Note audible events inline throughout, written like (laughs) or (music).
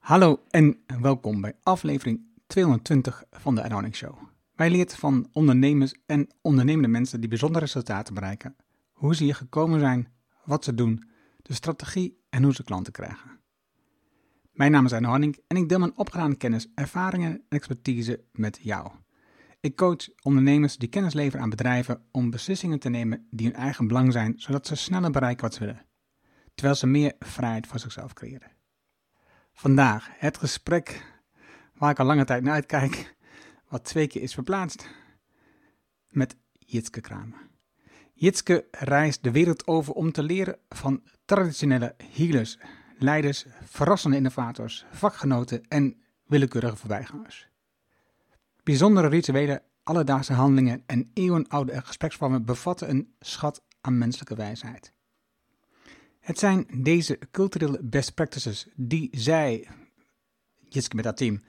Hallo en welkom bij aflevering 220 van de Anonic Show. Wij leert van ondernemers en ondernemende mensen die bijzondere resultaten bereiken, hoe ze hier gekomen zijn, wat ze doen, de strategie en hoe ze klanten krijgen. Mijn naam is Arno en ik deel mijn opgedane kennis, ervaringen en expertise met jou. Ik coach ondernemers die kennis leveren aan bedrijven om beslissingen te nemen die hun eigen belang zijn, zodat ze sneller bereiken wat ze willen, terwijl ze meer vrijheid voor zichzelf creëren. Vandaag het gesprek waar ik al lange tijd naar uitkijk, wat twee keer is verplaatst, met Jitske Kramer. Jitske reist de wereld over om te leren van traditionele healers, leiders, verrassende innovators, vakgenoten en willekeurige voorbijgangers. Bijzondere rituelen, alledaagse handelingen en eeuwenoude gespreksvormen bevatten een schat aan menselijke wijsheid. Het zijn deze culturele best practices die zij, Jitske met dat team,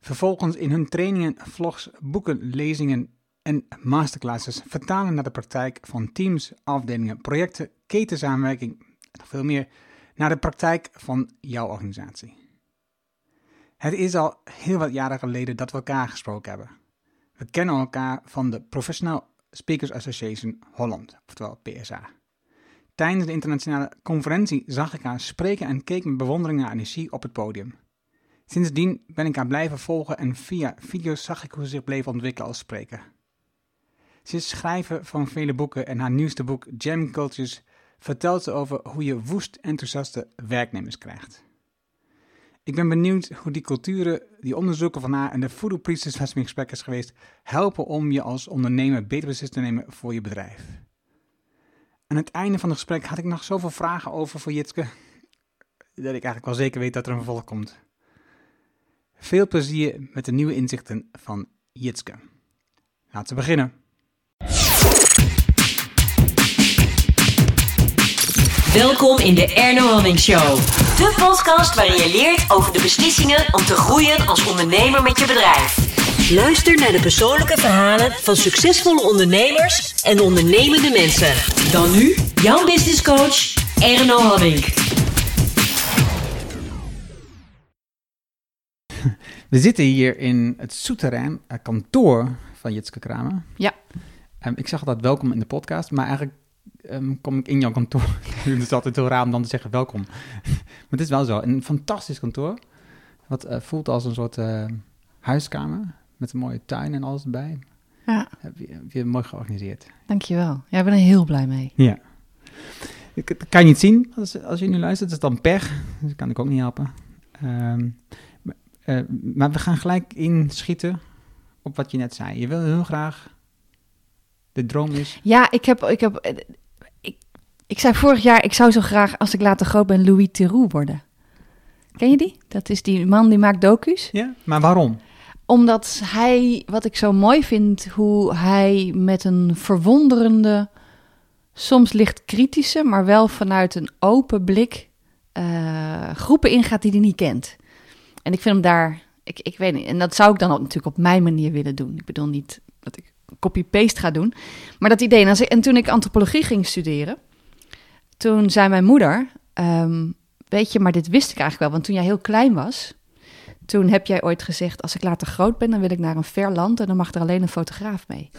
vervolgens in hun trainingen, vlogs, boeken, lezingen en masterclasses vertalen naar de praktijk van teams, afdelingen, projecten, ketensamenwerking en nog veel meer naar de praktijk van jouw organisatie. Het is al heel wat jaren geleden dat we elkaar gesproken hebben. We kennen elkaar van de Professional Speakers Association Holland, oftewel PSA. Tijdens de internationale conferentie zag ik haar spreken en keek met bewondering naar energie op het podium. Sindsdien ben ik haar blijven volgen en via video's zag ik hoe ze zich bleef ontwikkelen als spreker. Ze is schrijver van vele boeken en haar nieuwste boek Jam Cultures vertelt ze over hoe je woest enthousiaste werknemers krijgt. Ik ben benieuwd hoe die culturen, die onderzoeken van haar en de Voodoo Priestess gesprek is geweest, helpen om je als ondernemer beter beslissingen te nemen voor je bedrijf. Aan het einde van het gesprek had ik nog zoveel vragen over voor Jitske, dat ik eigenlijk wel zeker weet dat er een vervolg komt. Veel plezier met de nieuwe inzichten van Jitske. Laten we beginnen. Welkom in de Erno Hamming Show. De podcast waarin je leert over de beslissingen om te groeien als ondernemer met je bedrijf. Luister naar de persoonlijke verhalen van succesvolle ondernemers en ondernemende mensen. Dan nu, jouw business coach, Erno. We zitten hier in het souterrain uh, kantoor van Jitske Kramer. Ja. Um, ik zeg altijd welkom in de podcast, maar eigenlijk um, kom ik in jouw kantoor. (laughs) het is altijd heel raar om dan te zeggen welkom. (laughs) maar het is wel zo. Een fantastisch kantoor. Wat uh, voelt als een soort uh, huiskamer. Met een mooie tuin en alles erbij. Ja. Heb je, heb je mooi georganiseerd. Dankjewel. Ja, ik ben er heel blij mee. Ja. Ik, kan je niet zien als, als je nu luistert. Het is dan pech. Dus dat kan ik ook niet helpen. Um, maar, uh, maar we gaan gelijk inschieten op wat je net zei. Je wil heel graag... De droom is... Ja, ik heb... Ik heb ik, ik zei vorig jaar, ik zou zo graag, als ik later groot ben, Louis Theroux worden. Ken je die? Dat is die man die maakt docu's. Ja, maar waarom? Omdat hij, wat ik zo mooi vind, hoe hij met een verwonderende, soms licht kritische, maar wel vanuit een open blik uh, groepen ingaat die hij niet kent. En ik vind hem daar, ik, ik weet niet, en dat zou ik dan ook natuurlijk op mijn manier willen doen. Ik bedoel niet dat ik copy-paste ga doen, maar dat idee. En, toen ik antropologie ging studeren, toen zei mijn moeder, um, weet je, maar dit wist ik eigenlijk wel, want toen jij heel klein was, toen heb jij ooit gezegd: Als ik later groot ben, dan wil ik naar een ver land en dan mag er alleen een fotograaf mee.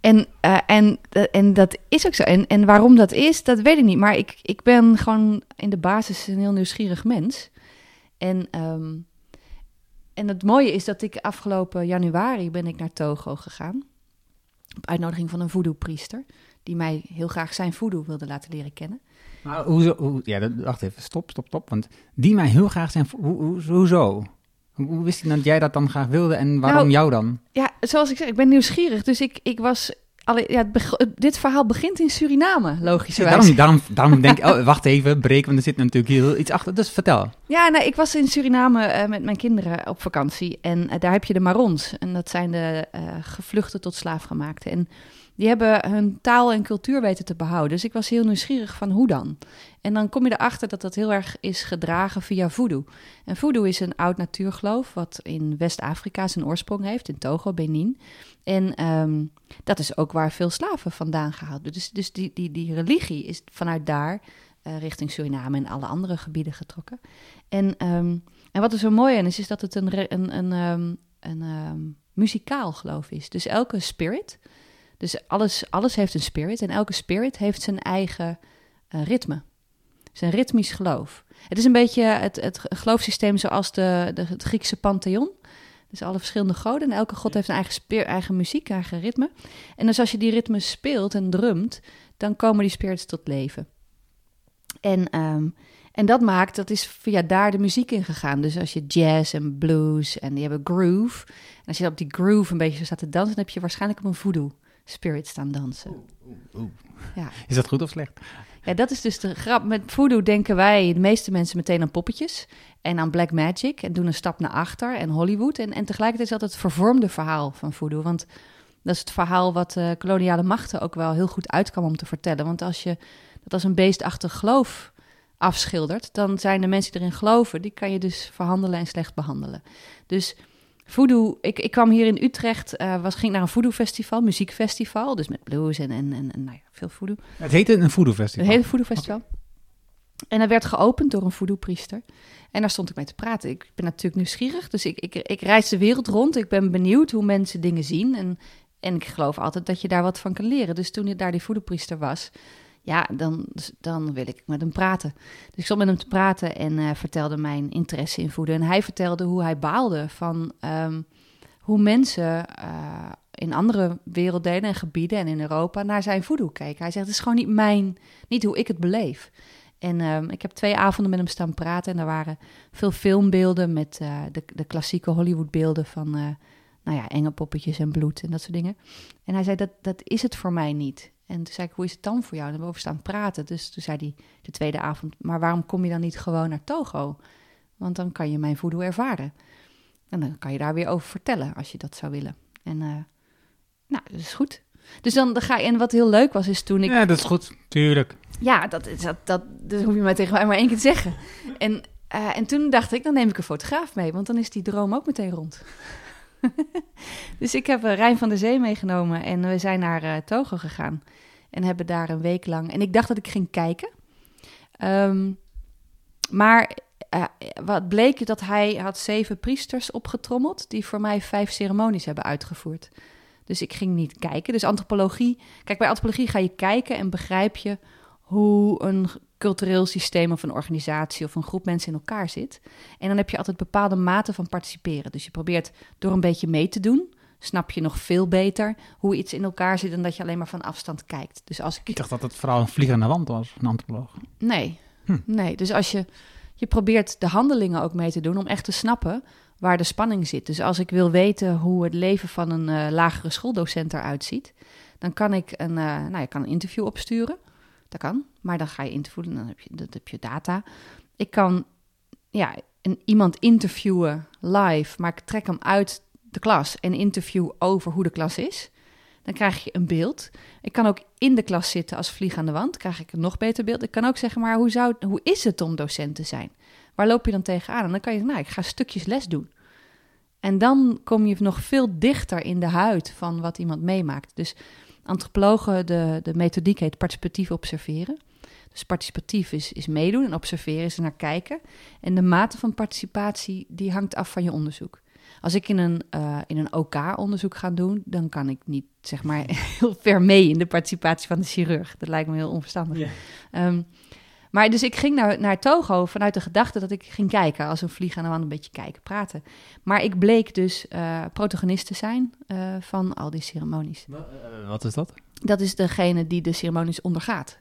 En, uh, en, uh, en dat is ook zo. En, en waarom dat is, dat weet ik niet. Maar ik, ik ben gewoon in de basis een heel nieuwsgierig mens. En, um, en het mooie is dat ik afgelopen januari ben ik naar Togo gegaan. Op uitnodiging van een voodoo-priester. Die mij heel graag zijn voodoo wilde laten leren kennen. Maar hoezo, hoe, ja, wacht even, stop, stop, stop. Want die mij heel graag zijn, hoe, hoe, hoezo? Hoe wist je dat jij dat dan graag wilde en waarom nou, jou dan? Ja, zoals ik zeg, ik ben nieuwsgierig. Dus ik, ik was... Alle, ja, dit verhaal begint in Suriname, logischerwijs. Daarom, daarom, daarom denk ik, oh, wacht even, breek, want er zit natuurlijk heel iets achter. Dus vertel. Ja, nou, ik was in Suriname uh, met mijn kinderen op vakantie. En uh, daar heb je de Marons. En dat zijn de uh, gevluchten tot slaafgemaakte. En die hebben hun taal en cultuur weten te behouden. Dus ik was heel nieuwsgierig van hoe dan. En dan kom je erachter dat dat heel erg is gedragen via voodoo. En voodoo is een oud natuurgeloof wat in West-Afrika zijn oorsprong heeft, in Togo, Benin. En um, dat is ook waar veel slaven vandaan gehaald. Dus, dus die, die, die religie is vanuit daar eh, richting Suriname en alle andere gebieden getrokken. En, ehm, en wat er zo mooi aan is, is dat het een, een, een, ehm, een ehm, muzikaal geloof is. Dus elke spirit, dus alles, alles heeft een spirit en elke spirit heeft zijn eigen eh, ritme. Een ritmisch geloof. Het is een beetje het, het geloofssysteem zoals de, de, het Griekse pantheon. Dus alle verschillende goden. En elke god heeft een eigen, speer, eigen muziek, eigen ritme. En dus als je die ritmes speelt en drumt, dan komen die spirits tot leven. En, ehm, en dat maakt, dat is via daar de muziek in gegaan. Dus als je jazz en blues en die hebben groove. En als je op die groove een beetje zo staat te dansen, dan heb je waarschijnlijk op een voodoo spirit staan dansen. Ja. Is dat goed of slecht? Ja, dat is dus de grap. Met voodoo denken wij, de meeste mensen, meteen aan poppetjes en aan black magic en doen een stap naar achter en Hollywood. En, en tegelijkertijd is dat het vervormde verhaal van voodoo. Want dat is het verhaal wat uh, koloniale machten ook wel heel goed uitkwam om te vertellen. Want als je dat als een beestachtig geloof afschildert, dan zijn de mensen die erin geloven, die kan je dus verhandelen en slecht behandelen. Dus voodoo, ik, ik kwam hier in Utrecht, uh, was, ging naar een voodoo festival, muziekfestival, dus met blues en, en, en, en nou ja, veel voodoo. Het heette een voodoo festival? Een hele voodoo festival. Okay. En dat werd geopend door een voodoo priester. En daar stond ik mee te praten. Ik ben natuurlijk nieuwsgierig, dus ik, ik, ik reis de wereld rond. Ik ben benieuwd hoe mensen dingen zien. En, en ik geloof altijd dat je daar wat van kan leren. Dus toen daar die voodoo-priester was, ja, dan, dan wil ik met hem praten. Dus ik stond met hem te praten en uh, vertelde mijn interesse in voeden. En hij vertelde hoe hij baalde van um, hoe mensen uh, in andere werelddelen en gebieden en in Europa naar zijn voodoo keken. Hij zegt, het is gewoon niet mijn, niet hoe ik het beleef. En um, ik heb twee avonden met hem staan praten en er waren veel filmbeelden met uh, de, de klassieke Hollywoodbeelden van, nou ja, enge poppetjes en bloed en dat soort dingen. En hij zei, dat, dat is het voor mij niet. En toen zei ik, hoe is het dan voor jou? En we over staan praten. Dus toen zei hij de tweede avond, maar waarom kom je dan niet gewoon naar Togo? Want dan kan je mijn voodoo ervaren. En dan kan je daar weer over vertellen, als je dat zou willen. En uh, nou, dat is goed. Dus dan, dan ga je, en wat heel leuk was, is toen ik... Ja, dat is goed, tuurlijk. Ja, dat, dat, dat, dat hoef je mij tegen mij maar één keer te zeggen. En, uh, en toen dacht ik, dan neem ik een fotograaf mee, want dan is die droom ook meteen rond. (laughs) dus ik heb uh, Rijn van der Zee meegenomen en we zijn naar uh, Togo gegaan. En hebben daar een week lang. En ik dacht dat ik ging kijken. Um, maar uh, wat bleek dat hij had zeven priesters opgetrommeld. die voor mij vijf ceremonies hebben uitgevoerd. Dus ik ging niet kijken. Dus antropologie. Kijk, bij antropologie ga je kijken en begrijp je hoe een cultureel systeem of een organisatie of een groep mensen in elkaar zit. En dan heb je altijd bepaalde maten van participeren. Dus je probeert door een beetje mee te doen, snap je nog veel beter hoe iets in elkaar zit dan dat je alleen maar van afstand kijkt. Dus als ik... ik dacht dat het vooral een vliegende wand was, een antropoloog. Nee, hm. nee. Dus als je, je probeert de handelingen ook mee te doen om echt te snappen waar de spanning zit. Dus als ik wil weten hoe het leven van een uh, lagere schooldocent eruit ziet, dan kan ik een, uh, nou, je kan een interview opsturen. Dat kan, maar dan ga je interviewen, dan heb je, dan heb je data. Ik kan ja, een, iemand interviewen live, maar ik trek hem uit de klas en interview over hoe de klas is. Dan krijg je een beeld. Ik kan ook in de klas zitten als vlieg aan de wand. krijg ik een nog beter beeld. Ik kan ook zeggen, maar hoe, zou, hoe is het om docent te zijn? Waar loop je dan tegenaan? En dan kan je nou, ik ga stukjes les doen. En dan kom je nog veel dichter in de huid van wat iemand meemaakt. Dus antropologen, de, de methodiek heet participatief observeren. Dus participatief is, is meedoen en observeren is er naar kijken. En de mate van participatie die hangt af van je onderzoek. Als ik in een, uh, in een OK-onderzoek ga doen, dan kan ik niet zeg maar (laughs) heel ver mee in de participatie van de chirurg. Dat lijkt me heel onverstandig. Yeah. Um, maar dus ik ging naar, naar Togo vanuit de gedachte dat ik ging kijken, als een vlieg aan de wand een beetje kijken, praten. Maar ik bleek dus uh, protagonist te zijn uh, van al die ceremonies. Uh, wat is dat? Dat is degene die de ceremonies ondergaat.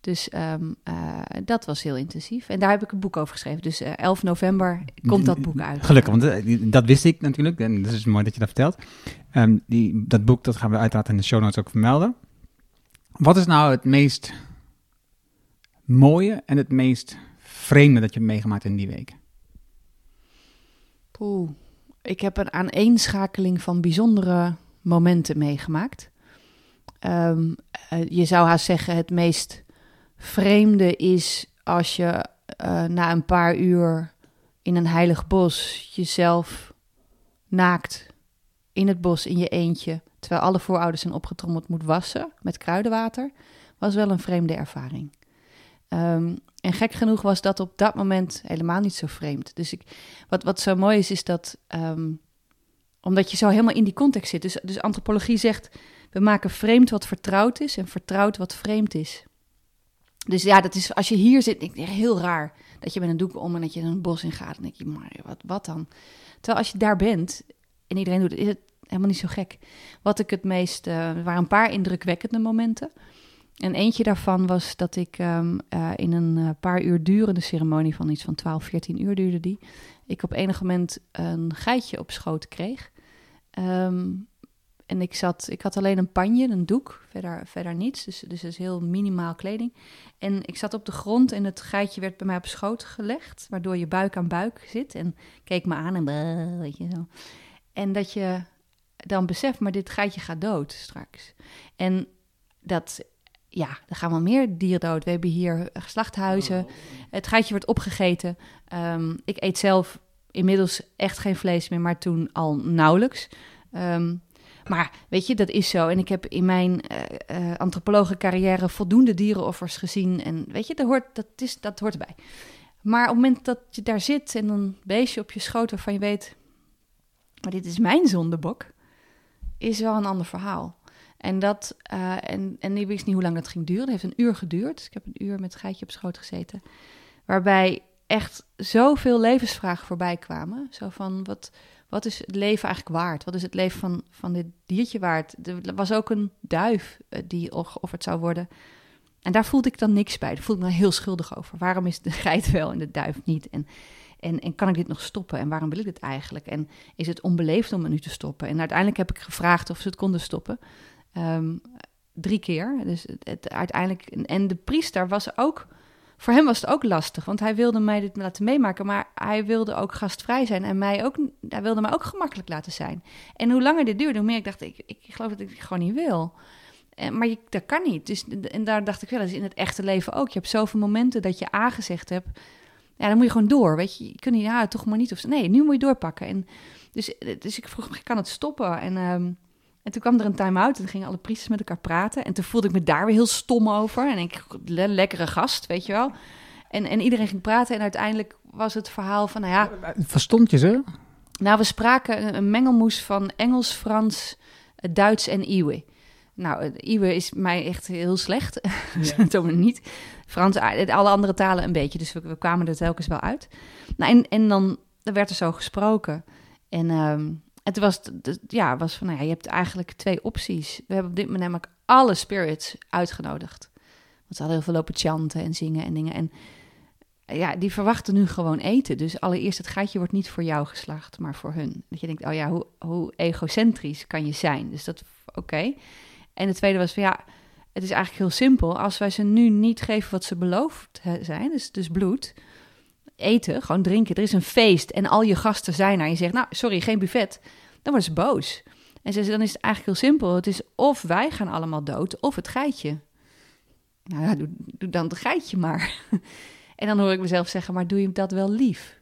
Dus um, dat was heel intensief. En daar heb ik een boek over geschreven. Dus 11 november komt dat boek uit. Gelukkig, want dat wist ik natuurlijk. En dat is mooi dat je dat vertelt. Um, die, dat boek dat gaan we uiteraard in de show notes ook vermelden. Wat is nou het meest mooie en het meest vreemde dat je hebt meegemaakt in die week? Poeh, ik heb een aaneenschakeling van bijzondere momenten meegemaakt. Um, uh, je zou haast zeggen, het meest vreemde is als je uh, na een paar uur in een heilig bos jezelf naakt in het bos in je eentje, terwijl alle voorouders zijn opgetrommeld, moet wassen met kruidenwater, was wel een vreemde ervaring. Ehm, en gek genoeg was dat op dat moment helemaal niet zo vreemd. Dus ik, wat, wat zo mooi is, is dat ehm, omdat je zo helemaal in die context zit. Dus, dus antropologie zegt, we maken vreemd wat vertrouwd is en vertrouwd wat vreemd is. Dus ja, dat is, als je hier zit, ik heel raar dat je met een doek om en dat je een bos in gaat. Dan denk je, maar wat, wat dan? Terwijl als je daar bent en iedereen doet het, is het helemaal niet zo gek. Wat ik het meest, er waren een paar indrukwekkende momenten. En eentje daarvan was dat ik um, uh, in een uh, paar uur durende ceremonie van iets van 12, 14 uur duurde die, ik op enig moment een geitje op schoot kreeg. Um, en ik, zat, ik had alleen een panje, een doek, verder, verder niets. Dus, dus is heel minimaal kleding. En ik zat op de grond en het geitje werd bij mij op schoot gelegd, waardoor je buik aan buik zit. En keek me aan en weet je zo. En dat je dan beseft, maar dit geitje gaat dood straks. En dat, ja, er gaan wel meer dieren dood. We hebben hier geslachthuizen. Het geitje wordt opgegeten. Um, ik eet zelf inmiddels echt geen vlees meer, maar toen al nauwelijks. Um, maar weet je, dat is zo. En ik heb in mijn uh, uh, antropologencarrière voldoende dierenoffers gezien. En weet je, dat hoort, dat, is, dat hoort erbij. Maar op het moment dat je daar zit en een beestje op je schoot waarvan je weet... maar dit is mijn zondebok, is wel een ander verhaal. En, dat, uh, en, en ik wist niet hoe lang dat ging duren. Het heeft een uur geduurd. Dus ik heb een uur met het geitje op schoot gezeten. Waarbij echt zoveel levensvragen voorbij kwamen. Zo van, wat, wat is het leven eigenlijk waard? Wat is het leven van, van dit diertje waard? Er was ook een duif uh, die geofferd zou worden. En daar voelde ik dan niks bij. Daar voelde ik me heel schuldig over. Waarom is de (laughs) geit wel en de duif niet? En, en, en kan ik dit nog stoppen? En waarom wil ik dit eigenlijk? En is het onbeleefd om het nu te stoppen? En uiteindelijk heb ik gevraagd of ze het konden stoppen. Um, drie keer. Dus het, uiteindelijk. En de priester was ook voor hem was het ook lastig, want hij wilde mij dit laten meemaken, maar hij wilde ook gastvrij zijn en mij ook, hij wilde mij ook gemakkelijk laten zijn. En hoe langer dit duurde, hoe meer ik dacht, ik, ik geloof dat ik het gewoon niet wil. En, maar je, dat kan niet. Dus, en daar dacht ik wel, dat is in het echte leven ook. Je hebt zoveel momenten dat je A gezegd hebt, ja, dan moet je gewoon door, weet je. Je kunt niet, ja, toch maar niet. Of, nee, nu moet je doorpakken. En dus, dus ik vroeg, kan het stoppen? En... Um, en toen kwam er een time-out en gingen alle priesters met elkaar praten. En toen voelde ik me daar weer heel stom over. En ik, le lekkere gast, weet je wel. En, en iedereen ging praten en uiteindelijk was het verhaal van, nou ja... Verstond je ze? Nou, we spraken een mengelmoes van Engels, Frans, Duits en Iwe. Nou, Iwe is mij echt heel slecht. Ja. (laughs) Toen niet. Frans, alle andere talen een beetje. Dus we, we kwamen er telkens wel uit. Nou, en, en dan, werd er zo gesproken. En... Um, het was, ja, was van, nou ja, je hebt eigenlijk twee opties. We hebben op dit moment namelijk alle spirits uitgenodigd. Want ze hadden heel veel lopen chanten en zingen en dingen. En ja, die verwachten nu gewoon eten. Dus allereerst, het gaatje wordt niet voor jou geslacht, maar voor hun. Dat je denkt, oh ja, hoe, hoe egocentrisch kan je zijn? Dus dat, oké. En de tweede was van, ja, het is eigenlijk heel simpel. Als wij ze nu niet geven wat ze beloofd zijn, dus, dus bloed eten, gewoon drinken. Er is een feest en al je gasten zijn er. En je zegt, nou, sorry, geen buffet. Dan worden ze boos. En ze dan is het eigenlijk heel simpel. Het is of wij gaan allemaal dood, of het geitje. Nou ja, doe, doe dan het geitje maar. (laughs) en dan hoor ik mezelf zeggen, maar doe je dat wel lief?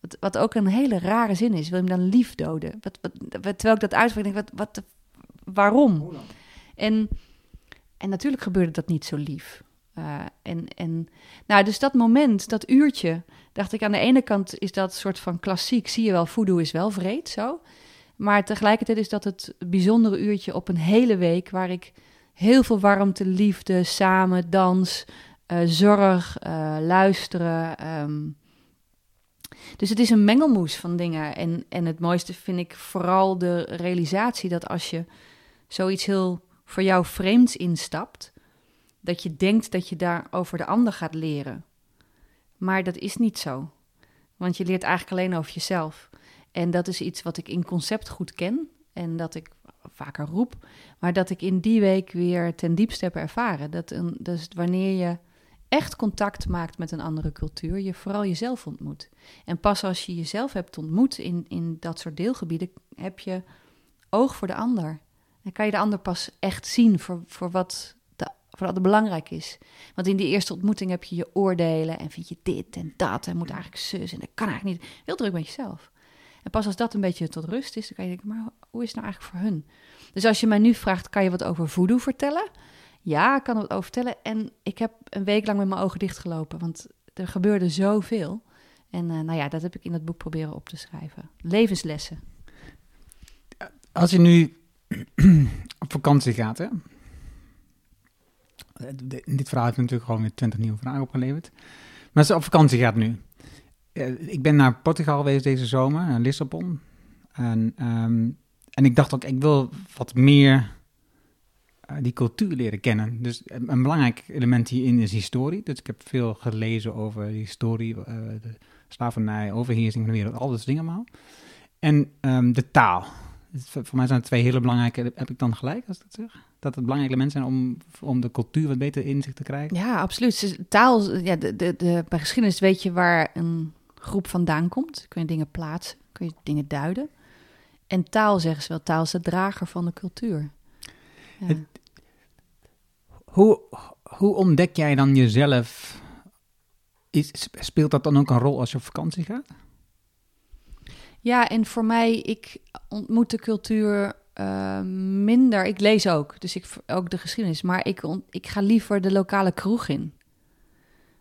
Wat, wat ook een hele rare zin is. Wil je hem dan lief doden? Wat, wat, terwijl ik dat uitspreek, denk ik, wat, wat, waarom? En, en natuurlijk gebeurde dat niet zo lief. Uh, en, en nou, dus dat moment, dat uurtje, dacht ik aan de ene kant is dat soort van klassiek, zie je wel, voodoo is wel vreed, zo. Maar tegelijkertijd is dat het bijzondere uurtje op een hele week waar ik heel veel warmte, liefde, samen, dans, uh, zorg, uh, luisteren. Um. Dus het is een mengelmoes van dingen. En, en het mooiste vind ik vooral de realisatie dat als je zoiets heel voor jou vreemds instapt, dat je denkt dat je daar over de ander gaat leren. Maar dat is niet zo. Want je leert eigenlijk alleen over jezelf. En dat is iets wat ik in concept goed ken en dat ik vaker roep, maar dat ik in die week weer ten diepste heb ervaren. Dat een, dus wanneer je echt contact maakt met een andere cultuur, je vooral jezelf ontmoet. En pas als je jezelf hebt ontmoet in, in dat soort deelgebieden, heb je oog voor de ander. Dan kan je de ander pas echt zien voor, voor wat vooral dat belangrijk is. Want in die eerste ontmoeting heb je je oordelen en vind je dit en dat en moet eigenlijk zus en dat kan eigenlijk niet. Heel druk met jezelf. En pas als dat een beetje tot rust is, dan kan je denken, maar hoe is het nou eigenlijk voor hun? Dus als je mij nu vraagt, kan je wat over voodoo vertellen? Ja, ik kan er wat over vertellen. En ik heb een week lang met mijn ogen dichtgelopen, want er gebeurde zoveel. En uh, nou ja, dat heb ik in het boek proberen op te schrijven. Levenslessen. Als je nu (clears throat) op vakantie gaat, hè? Dit verhaal heeft natuurlijk gewoon weer 20 nieuwe vragen opgeleverd. Maar je op vakantie gaat nu. Ik ben naar Portugal geweest deze zomer, naar Lissabon. En, um, en ik dacht ook, ik wil wat meer uh, die cultuur leren kennen. Dus een belangrijk element hierin is historie. Dus ik heb veel gelezen over historie, uh, de slavernij, overheersing van de wereld, al dat dingen maar. En um, de taal. Voor mij zijn het twee hele belangrijke. Heb ik dan gelijk als ik dat zeg? Dat het belangrijke elementen zijn om, om de cultuur wat beter in zich te krijgen? Ja, absoluut. Dus taal, ja, de, de, de, bij geschiedenis weet je waar een groep vandaan komt. Kun je dingen plaatsen, kun je dingen duiden. En taal, zeggen ze wel, taal is de drager van de cultuur. Ja. Het, hoe, hoe ontdek jij dan jezelf? Is, speelt dat dan ook een rol als je op vakantie gaat? Ja, en voor mij, ik ontmoet de cultuur uh, minder. Ik lees ook, dus ik ook de geschiedenis. Maar ik, ik ga liever de lokale kroeg in.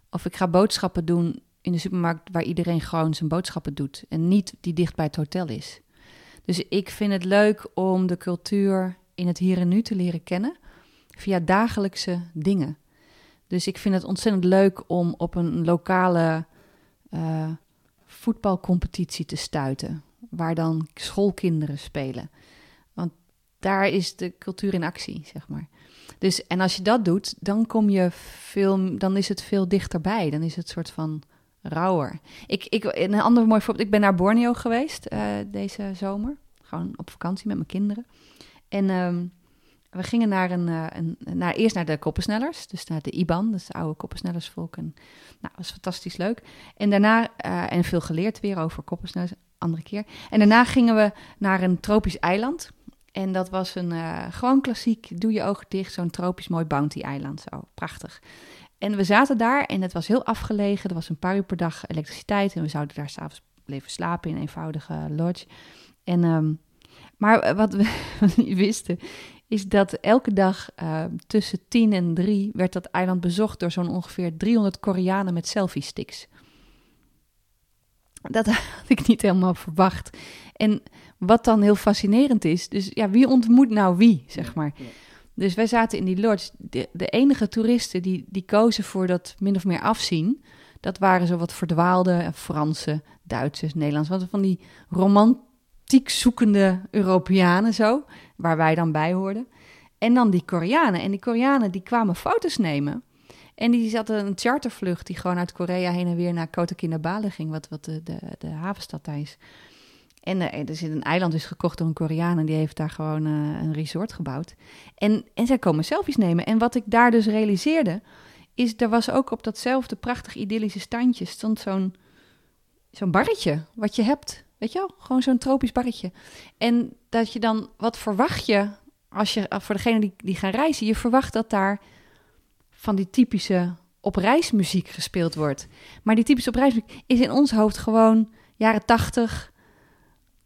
Of ik ga boodschappen doen in de supermarkt waar iedereen gewoon zijn boodschappen doet. En niet die dicht bij het hotel is. Dus ik vind het leuk om de cultuur in het hier en nu te leren kennen via dagelijkse dingen. Dus ik vind het ontzettend leuk om op een lokale uh, voetbalcompetitie te stuiten, waar dan schoolkinderen spelen. Daar is de cultuur in actie, zeg maar. Dus, en als je dat doet, dan kom je veel, dan is het veel dichterbij. Dan is het soort van rauwer. Ik, ik, een ander mooi voorbeeld, ik ben naar Borneo geweest uh, deze zomer. Gewoon op vakantie met mijn kinderen. En um, we gingen naar een, uh, een, naar, eerst naar de koppensnellers, dus naar de IBAN, dus de oude koppensnellersvolk. En nou, dat was fantastisch leuk. En daarna, uh, en veel geleerd weer over koppensnellers, andere keer. En daarna gingen we naar een tropisch eiland. En dat was een uh, gewoon klassiek, doe je ogen dicht, zo'n tropisch mooi bounty-eiland. Zo, prachtig. En we zaten daar en het was heel afgelegen. Er was een paar uur per dag elektriciteit en we zouden daar s'avonds leven slapen in een eenvoudige lodge. En, um, maar (laughs) wat we niet wisten, is dat elke dag uh, tussen 10 en 3 werd dat eiland bezocht door zo'n ongeveer 300 Koreanen met selfie-sticks. Dat (laughs) had ik niet helemaal verwacht. En wat dan heel fascinerend is, dus ja, wie ontmoet nou wie, zeg maar. Dus wij zaten in die lodge. De, de, enige toeristen die, die kozen voor dat min of meer afzien, dat waren zo wat verdwaalde Fransen, Duitsers, Nederlands. Wat van die romantiek zoekende Europeanen zo, waar wij dan bij hoorden. En dan die Koreanen. En die Koreanen die kwamen foto's nemen. En die zaten een chartervlucht die gewoon uit Korea heen en weer naar Kota Kinabalu ging, wat, wat de, de, de havenstad daar is. En uh, er is een eiland is gekocht door een Koreaan en die heeft daar gewoon uh, een resort gebouwd. En, en zij komen selfies nemen. En wat ik daar dus realiseerde, is er was ook op datzelfde prachtig idyllische standje stond zo'n zo'n barretje wat je hebt. Weet je wel? Gewoon zo'n tropisch barretje. En dat je dan, wat verwacht je als je, voor degene die, die gaan reizen, je verwacht dat daar van die typische op reismuziek gespeeld wordt. Maar die typische op reismuziek is in ons hoofd gewoon jaren tachtig,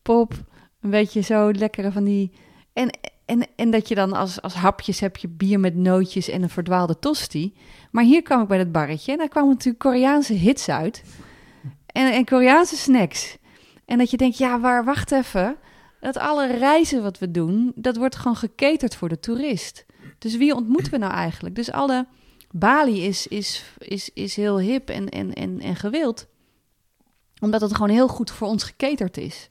pop, een beetje zo lekkere van die... En, en, en dat je dan als, als hapjes heb je bier met nootjes en een verdwaalde tosti. Maar hier kwam ik bij dat barretje en daar kwamen natuurlijk Koreaanse hits uit. En, en Koreaanse snacks. En dat je denkt, ja, waar, wacht even. Dat alle reizen wat we doen, dat wordt gewoon geketerd voor de toerist. Dus wie ontmoeten we nou eigenlijk? Dus alle Bali is, is, is, is heel hip en, en, en, en gewild. Omdat het gewoon heel goed voor ons geketerd is.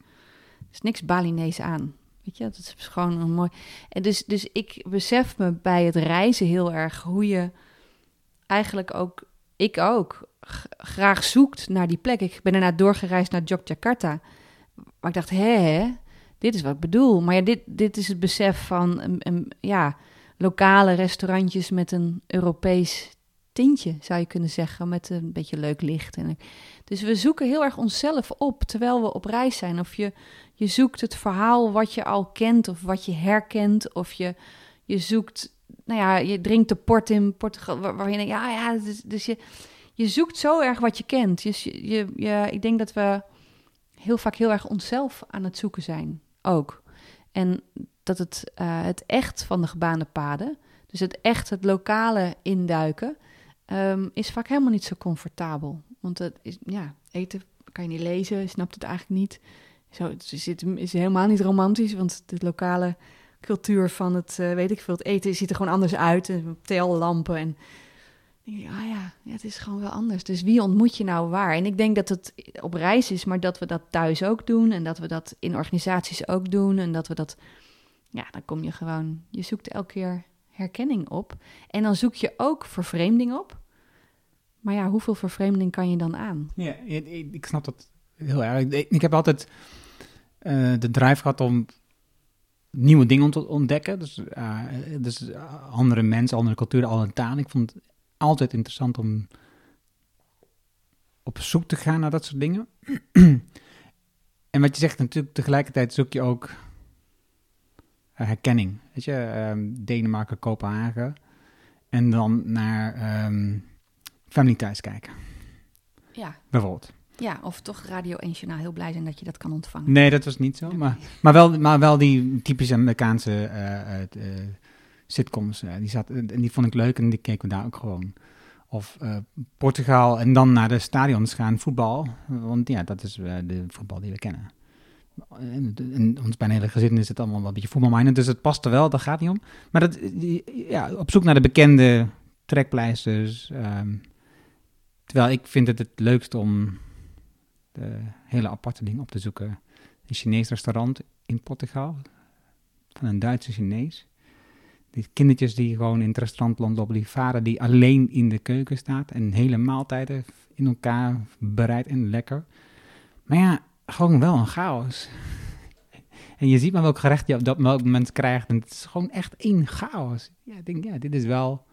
Is niks Balinees aan. Weet je, dat is gewoon een mooi. En dus, dus ik besef me bij het reizen heel erg hoe je eigenlijk ook, ik ook, graag zoekt naar die plek. Ik ben daarna doorgereisd naar Yogyakarta. Maar ik dacht, hè, dit is wat ik bedoel. Maar ja, dit, dit is het besef van een, ja, lokale restaurantjes met een Europees tintje, zou je kunnen zeggen, met een beetje leuk licht. En, dus we zoeken heel erg onszelf op terwijl we op reis zijn. Of je, je zoekt het verhaal wat je al kent of wat je herkent. Of je, je zoekt, nou ja, je drinkt de port in Portugal, waar, je denkt, ja, ja, dus, je, je zoekt zo erg wat je kent. Dus je, je, je, ik denk dat we heel vaak heel erg onszelf aan het zoeken zijn, ook. En dat het, uh, het echt van de gebaande paden, Dus het echt het lokale induiken ehm, is vaak helemaal niet zo comfortabel. Want het is, ja, eten kan je niet lezen, je snapt het eigenlijk niet. Zo, het is, helemaal niet romantisch, want de lokale cultuur van het, eh, weet ik veel, het eten ziet er gewoon anders uit. En ja, ah ja, ja, het is gewoon wel anders. Dus wie ontmoet je nou waar? En ik denk dat het op reis is, maar dat we dat thuis ook doen en dat we dat in organisaties ook doen en dat we dat, ja, dan kom je gewoon, je zoekt elke keer herkenning op en dan zoek je ook vervreemding op. Maar ja, hoeveel vervreemding kan je dan aan? Ja, ik snap dat heel erg. Ik heb altijd uh, de drive gehad om nieuwe dingen te ontdekken. Dus, uh, dus andere mensen, andere culturen, andere talen. Ik vond het altijd interessant om op zoek te gaan naar dat soort dingen. (clears throat) en wat je zegt, natuurlijk tegelijkertijd zoek je ook herkenning. Weet je, um, Denemarken, Kopenhagen. En dan naar um, Family Thuis kijken. Ja. Bijvoorbeeld. Ja, of toch Radio 1 Journaal heel blij zijn dat je dat kan ontvangen. Nee, dat was niet zo. Maar, maar, wel, maar wel die typische Amerikaanse uh, uh, sitcoms. die, zat, en die vond ik leuk en die keken we daar ook gewoon. Of Portugal en dan naar de stadions gaan, voetbal. Want ja, dat is de voetbal die we kennen. En, en ons bij een hele gezin is het allemaal wel een beetje voetbalmijnen, dus het past er wel, daar gaat niet om. Maar dat, ja, op zoek naar de bekende trekpleisters. Um, terwijl ik vind het het leukst om de hele aparte ding op te zoeken. Een Chinees restaurant in Portugal, van een Duitse Chinees. Die kindertjes die gewoon in het restaurant rondlopen, die vader die alleen in de keuken staat en hele maaltijden in elkaar bereidt en lekker. Maar ja, gewoon wel een chaos. En je ziet maar welk gerecht je op dat moment krijgt. En het is gewoon echt één chaos. Ja, ik denk, ja, dit is wel,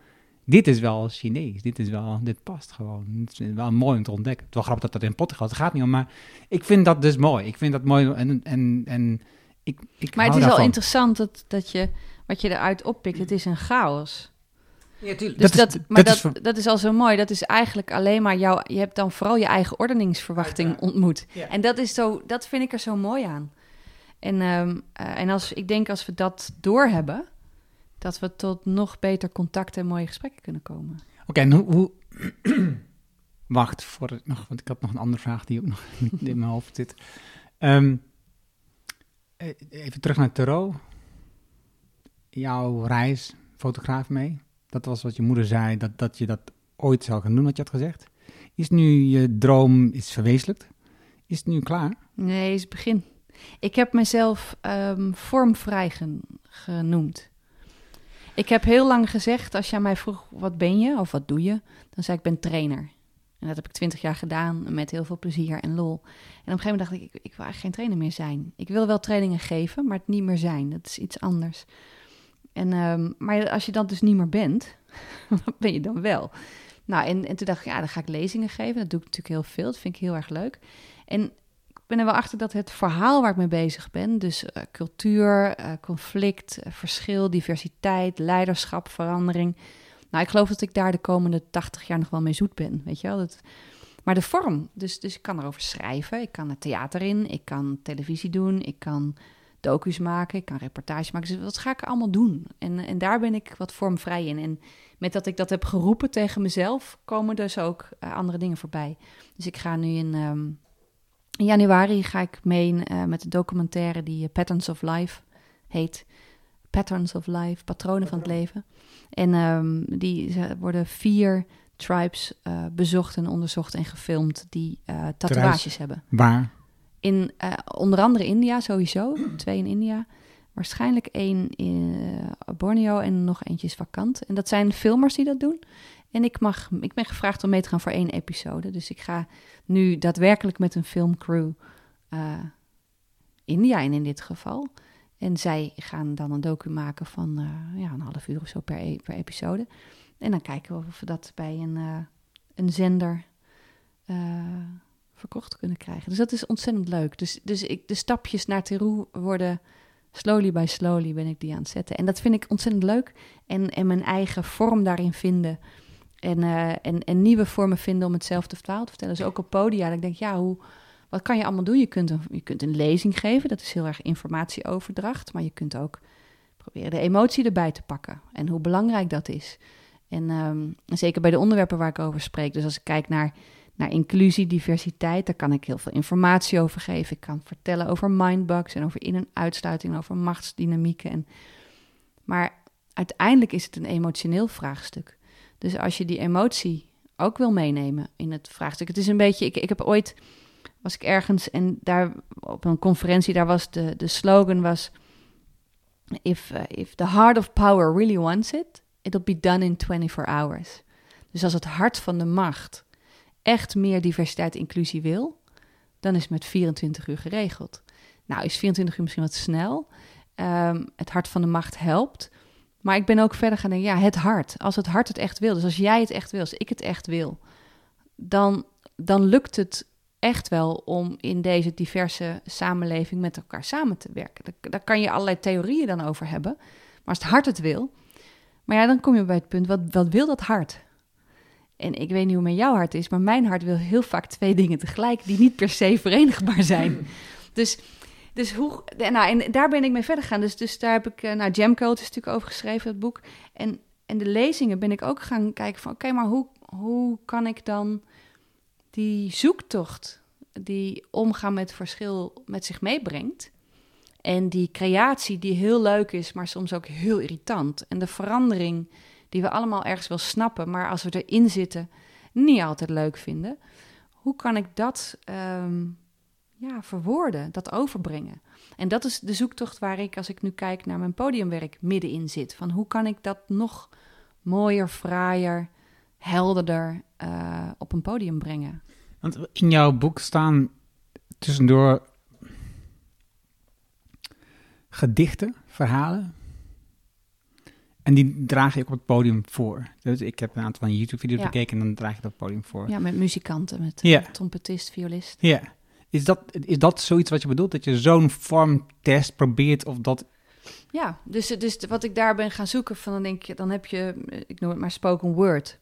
dit is wel Chinees. Dit is wel, dit past gewoon. Het is wel mooi om te ontdekken. Het is wel grappig dat dat in Portugal, het gaat niet om. Maar ik vind dat dus mooi. Ik vind dat mooi. En, en, en ik, ik maar het is wel interessant dat, dat je, wat je eruit oppikt, het is een chaos. Ja, tuurlijk. Dus dat, dat, maar dat, dat, is al zo mooi. Dat is eigenlijk alleen maar jouw... Je hebt dan vooral je eigen ordeningsverwachting ontmoet. En dat, is zo, dat vind ik er zo mooi aan. En, um, uh, en als, ik denk als we dat doorhebben... dat we tot nog beter contact en mooie gesprekken kunnen komen. Oké, en hoe... hoe (clears throat) Wacht, voor nog, want ik had nog een andere vraag die ook nog (laughs) in mijn hoofd zit. Um, even terug naar Tero. Jouw reis, fotograaf mee. Dat was wat je moeder zei, dat, dat je dat ooit zou gaan doen, wat je had gezegd. Is nu je droom is verwezenlijkt? Is het nu klaar? Nee, is het begin. Ik heb mezelf um, vormvrij genoemd. Ik heb heel lang gezegd, als jij mij vroeg, wat ben je of wat doe je? Dan zei ik, ben trainer. En dat heb ik twintig jaar gedaan met heel veel plezier en lol. En op een gegeven moment dacht ik, ik, ik wil eigenlijk geen trainer meer zijn. Ik wil wel trainingen geven, maar het niet meer zijn. Dat is iets anders. En, um, maar als je dat dus niet meer bent, (laughs) wat ben je dan wel? Nou, en, en toen dacht ik, ja, dan ga ik lezingen geven. Dat doe ik natuurlijk heel veel. Dat vind ik heel erg leuk. En ik ben er wel achter dat het verhaal waar ik mee bezig ben, dus uh, cultuur, uh, conflict, uh, verschil, diversiteit, leiderschap, verandering. Nou, ik geloof dat ik daar de komende 80 jaar nog wel mee zoet ben, weet je wel. Dat, maar de vorm, dus, dus ik kan erover schrijven, ik kan het theater in, ik kan televisie doen, ik kan docu's maken, ik kan reportages maken. Dus wat ga ik allemaal doen? En, en daar ben ik wat vormvrij in. En met dat ik dat heb geroepen tegen mezelf, komen dus ook uh, andere dingen voorbij. Dus ik ga nu in, um, in januari ga ik mee uh, met de documentaire die uh, Patterns of Life heet. Patterns of Life, patronen van het leven. En um, die worden vier tribes bezocht en onderzocht en gefilmd die tatoeages hebben. Waar? In uh, onder andere India sowieso, twee in India. Waarschijnlijk één in uh, Borneo en nog eentje is vakant. En dat zijn filmers die dat doen. En ik, mag, ik ben gevraagd om mee te gaan voor één episode. Dus ik ga nu daadwerkelijk met een filmcrew uh, India in in dit geval. En zij gaan dan een docu maken van ja, een half uur of zo per, e per episode. En dan kijken we of we dat bij een, een zender verkocht kunnen krijgen. Dus dat is ontzettend leuk. Dus, dus ik, de stapjes naar Teru worden slowly by slowly ben ik die aan het zetten. En dat vind ik ontzettend leuk. En, en mijn eigen vorm daarin vinden. En, uh, en, en nieuwe vormen vinden om hetzelfde verhaal te vertellen. Dus ook op podia. Dat ik denk, ja, hoe, wat kan je allemaal doen? Je kunt, een, je kunt een lezing geven. Dat is heel erg informatieoverdracht. Maar je kunt ook Proberen de emotie erbij te pakken en hoe belangrijk dat is. En ehm, zeker bij de onderwerpen waar ik over spreek. Dus als ik kijk naar, naar inclusie, diversiteit, daar kan ik heel veel informatie over geven. Ik kan vertellen over mindbugs en over in- en uitsluiting, over machtsdynamieken. En, maar uiteindelijk is het een emotioneel vraagstuk. Dus als je die emotie ook wil meenemen in het vraagstuk. Het is een beetje, ik, ik heb ooit, was ik ergens en daar op een conferentie, daar was de, de slogan was, if, uh, if the heart of power really wants it, it'll be done in 24 hours. Dus als het hart van de macht echt meer diversiteit en inclusie wil, dan is het met 24 uur geregeld. Nou, is 24 uur misschien wat snel. Um, het hart van de macht helpt. Maar ik ben ook verder gaan denken, ja, het hart. Als het hart het echt wil, dus als jij het echt wil, als ik het echt wil, dan, dan lukt het echt wel om in deze diverse samenleving met elkaar samen te werken. Daar, daar kan je allerlei theorieën dan over hebben. Maar als het hart het wil, maar ja, dan kom je bij het punt, wat, wat wil dat hart? En ik weet niet hoe met jouw hart is, maar mijn hart wil heel vaak twee dingen tegelijk die niet per se verenigbaar zijn. (laughs) dus, dus hoe, nou, en daar ben ik mee verder gegaan. Dus, dus daar heb ik, nou, Jamcode is natuurlijk over geschreven, het boek. En, en de lezingen ben ik ook gaan kijken van, oké, maar hoe, hoe kan ik dan die zoektocht die omgaan met verschil met zich meebrengt, en die creatie die heel leuk is, maar soms ook heel irritant. En de verandering die we allemaal ergens wel snappen, maar als we erin zitten, niet altijd leuk vinden. Hoe kan ik dat um, ja, verwoorden, dat overbrengen? En dat is de zoektocht waar ik, als ik nu kijk naar mijn podiumwerk, middenin zit. Van hoe kan ik dat nog mooier, fraaier, helderder uh, op een podium brengen? Want in jouw boek staan tussendoor gedichten, verhalen. En die draag je ook op het podium voor. Dus ik heb een aantal van YouTube-video's Ja. bekeken en dan draag je dat podium voor. Ja, met muzikanten, met Ja. trompetist, violist. Ja. Is dat, is dat zoiets wat je bedoelt? Dat je zo'n vormtest probeert of dat... Ja, dus, dus wat ik daar ben gaan zoeken, van dan denk je, dan heb je, ik noem het maar spoken word.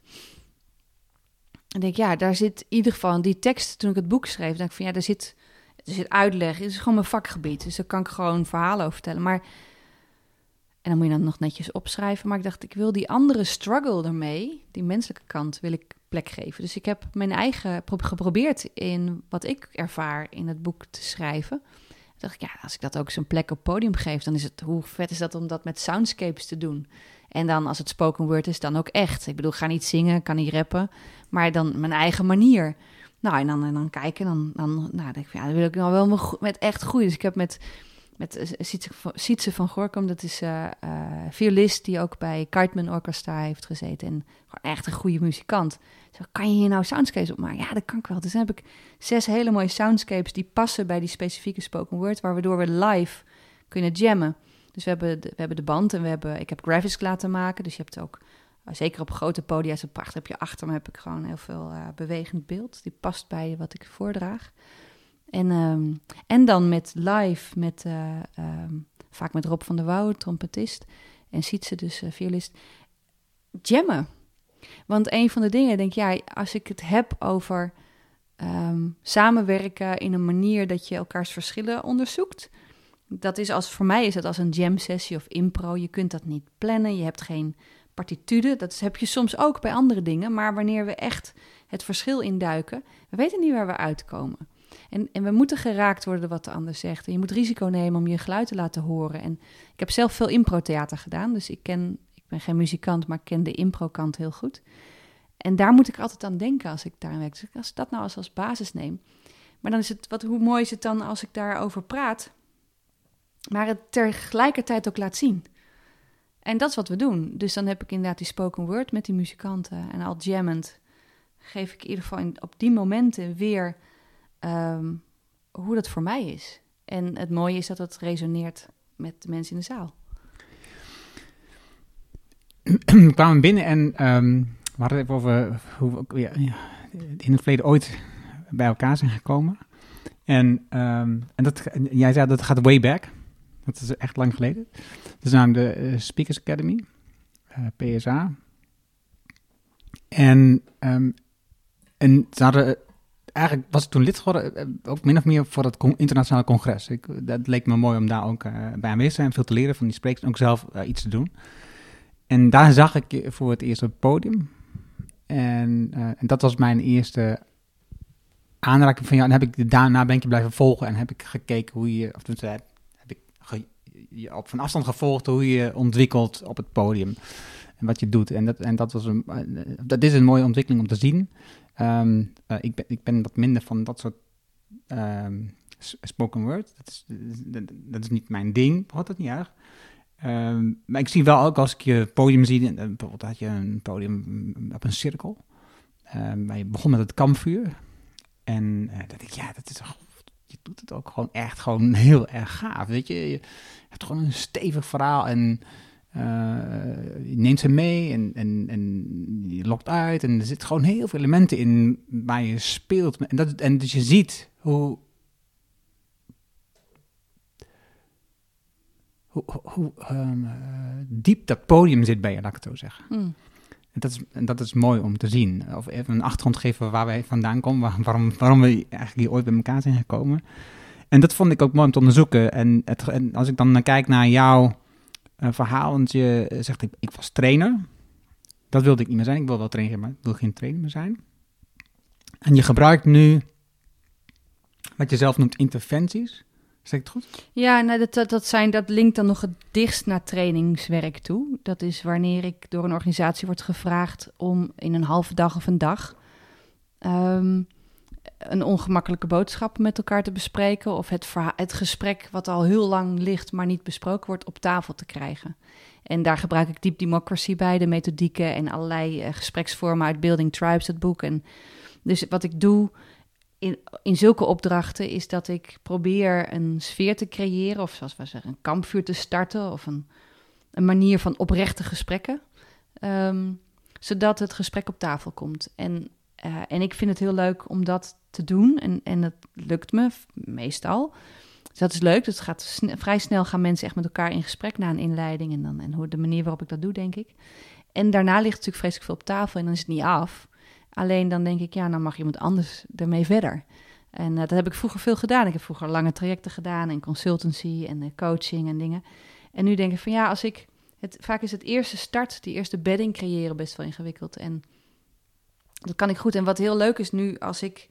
En denk ja, daar zit in ieder geval in die tekst, toen ik het boek schreef, denk ik van ja, daar zit, er zit uitleg, het is gewoon mijn vakgebied, dus daar kan ik gewoon verhalen over vertellen. Maar, en dan moet je dan nog netjes opschrijven, maar ik dacht, ik wil die andere struggle ermee, die menselijke kant, wil ik plek geven. Dus ik heb mijn eigen pro- geprobeerd in wat ik ervaar in het boek te schrijven. Toen dacht ik, ja, als ik dat ook zo'n plek op podium geef, dan is het, hoe vet is dat om dat met soundscapes te doen? En dan als het spoken word is, dan ook echt. Ik bedoel, ga niet zingen, kan niet rappen, maar dan mijn eigen manier. Nou, en dan, en dan kijken, dan, dan, nou, denk ik, ja, dan wil ik nou wel met echt goed. Dus ik heb met, met eh, Sietse van- Gorkum, dat is eh, violist die ook bij Cartman Orchestra heeft gezeten. En gewoon echt een goede muzikant. Zo, kan je hier nou soundscapes op maken? Ja, dat kan ik wel. Dus dan heb ik zes hele mooie soundscapes die passen bij die specifieke spoken word, waardoor we live kunnen jammen. Dus we hebben, de, we hebben de band en we hebben, ik heb graphics laten maken. Dus je hebt ook, zeker op grote podia, het prachtig. Heb je achter me heb ik gewoon heel veel bewegend beeld. Die past bij wat ik voordraag. En, ehm, en dan met live, met, eh, ehm, vaak met Rob van der Wouw, trompetist. En Sietse, dus eh, violist. Jammen. Want een van de dingen, denk ja, als ik het heb over ehm, samenwerken in een manier dat je elkaars verschillen onderzoekt. Dat is als, voor mij is het als een jam sessie of impro. Je kunt dat niet plannen, je hebt geen partitude. Dat heb je soms ook bij andere dingen. Maar wanneer we echt het verschil induiken, we weten niet waar we uitkomen. En, en we moeten geraakt worden door wat de ander zegt. En je moet risico nemen om je geluid te laten horen. En ik heb zelf veel improtheater gedaan. Dus ik ken, ik ben geen muzikant, maar ik ken de impro-kant heel goed. En daar moet ik altijd aan denken als ik daar aan werk. Dus als ik dat nou als, als basis neem. Maar dan is het, wat, hoe mooi is het dan als ik daarover praat, maar het tegelijkertijd ook laat zien. En dat is wat we doen. Dus dan heb ik inderdaad die spoken word met die muzikanten. En al jammend geef ik in ieder geval op die momenten weer ehm, hoe dat voor mij is. En het mooie is dat het resoneert met de mensen in de zaal. we kwamen binnen en ehm, we hadden het over hoe we in het verleden ooit bij elkaar zijn gekomen. En, ehm, en dat, jij zei dat gaat way back. Dat is echt lang geleden. Dat is aan de eh, Speakers Academy, eh, PSA. En, en ze hadden eigenlijk was ik toen lid geworden, eh, ook min of meer voor con- internationale congres. Ik, dat leek me mooi om daar ook eh, bij aanwezig te zijn, veel te leren van die sprekers en ook zelf eh, iets te doen. En daar zag ik voor het eerst op het podium. En, eh, en dat was mijn eerste aanraking van ja. En heb ik daarna ben ik je blijven volgen en heb ik gekeken hoe je, of tenminste, heb, heb ik je op van afstand gevolgd hoe je ontwikkelt op het podium en wat je doet. En dat, en dat was een, eh, dat is een mooie ontwikkeling om te zien. Ehm, eh, ik, ben, ik ben wat minder van dat soort ehm, spoken word. Dat is, dat, is niet mijn ding, wat dat niet erg. Ehm, maar ik zie wel ook als ik je podium zie, eh, bijvoorbeeld had je een podium mm, op een cirkel. Waar je begon met het kampvuur. En eh, dat ik, ja, dat is je doet het ook gewoon echt gewoon heel erg gaaf. Weet je, je hebt gewoon een stevig verhaal en neemt ze mee en, en, en je lokt uit. En er zitten gewoon heel veel elementen in waar je speelt. En, dat, en dus je ziet hoe. Hoe, hoe- ehm, eh, diep dat podium zit bij je, laat ik het zo zeggen. Hmm. En dat, is, en dat is mooi om te zien. Of even een achtergrond geven waar wij vandaan komen, waar- waarom, waarom we eigenlijk hier ooit bij elkaar zijn gekomen. En dat vond ik ook mooi om te onderzoeken. En, het, en als ik dan kijk naar jouw eh, verhaal, want je zegt ik, ik was trainer. Dat wilde ik niet meer zijn. Ik wil wel trainer, maar ik wil geen trainer meer zijn. En je gebruikt nu wat je zelf noemt interventies. Zeg ik het goed? Ja, nou, dat, dat, dat, zijn, dat linkt dan nog het dichtst naar trainingswerk toe. Dat is wanneer ik door een organisatie word gevraagd om in een halve dag of een dag ehm, een ongemakkelijke boodschap met elkaar te bespreken. Of het, het gesprek wat al heel lang ligt, maar niet besproken wordt, op tafel te krijgen. En daar gebruik ik Deep Democracy bij, de methodieken en allerlei eh, gespreksvormen uit Building Tribes, het boek. En dus wat ik doe in, in zulke opdrachten is dat ik probeer een sfeer te creëren, of zoals we zeggen, een kampvuur te starten, of een, een manier van oprechte gesprekken, ehm, zodat het gesprek op tafel komt. En, eh, en ik vind het heel leuk om dat te doen, en, en dat lukt me meestal. Dus dat is leuk, het gaat vrij snel gaan mensen echt met elkaar in gesprek na een inleiding en, dan, en hoe de manier waarop ik dat doe, denk ik. En daarna ligt natuurlijk vreselijk veel op tafel en dan is het niet af. Alleen dan denk ik, ja, dan mag iemand anders ermee verder. En eh, dat heb ik vroeger veel gedaan. Ik heb vroeger lange trajecten gedaan en consultancy en eh, coaching en dingen. En nu denk ik van ja, als ik. Het, vaak is het eerste start, die eerste bedding creëren best wel ingewikkeld. En dat kan ik goed. En wat heel leuk is nu, als ik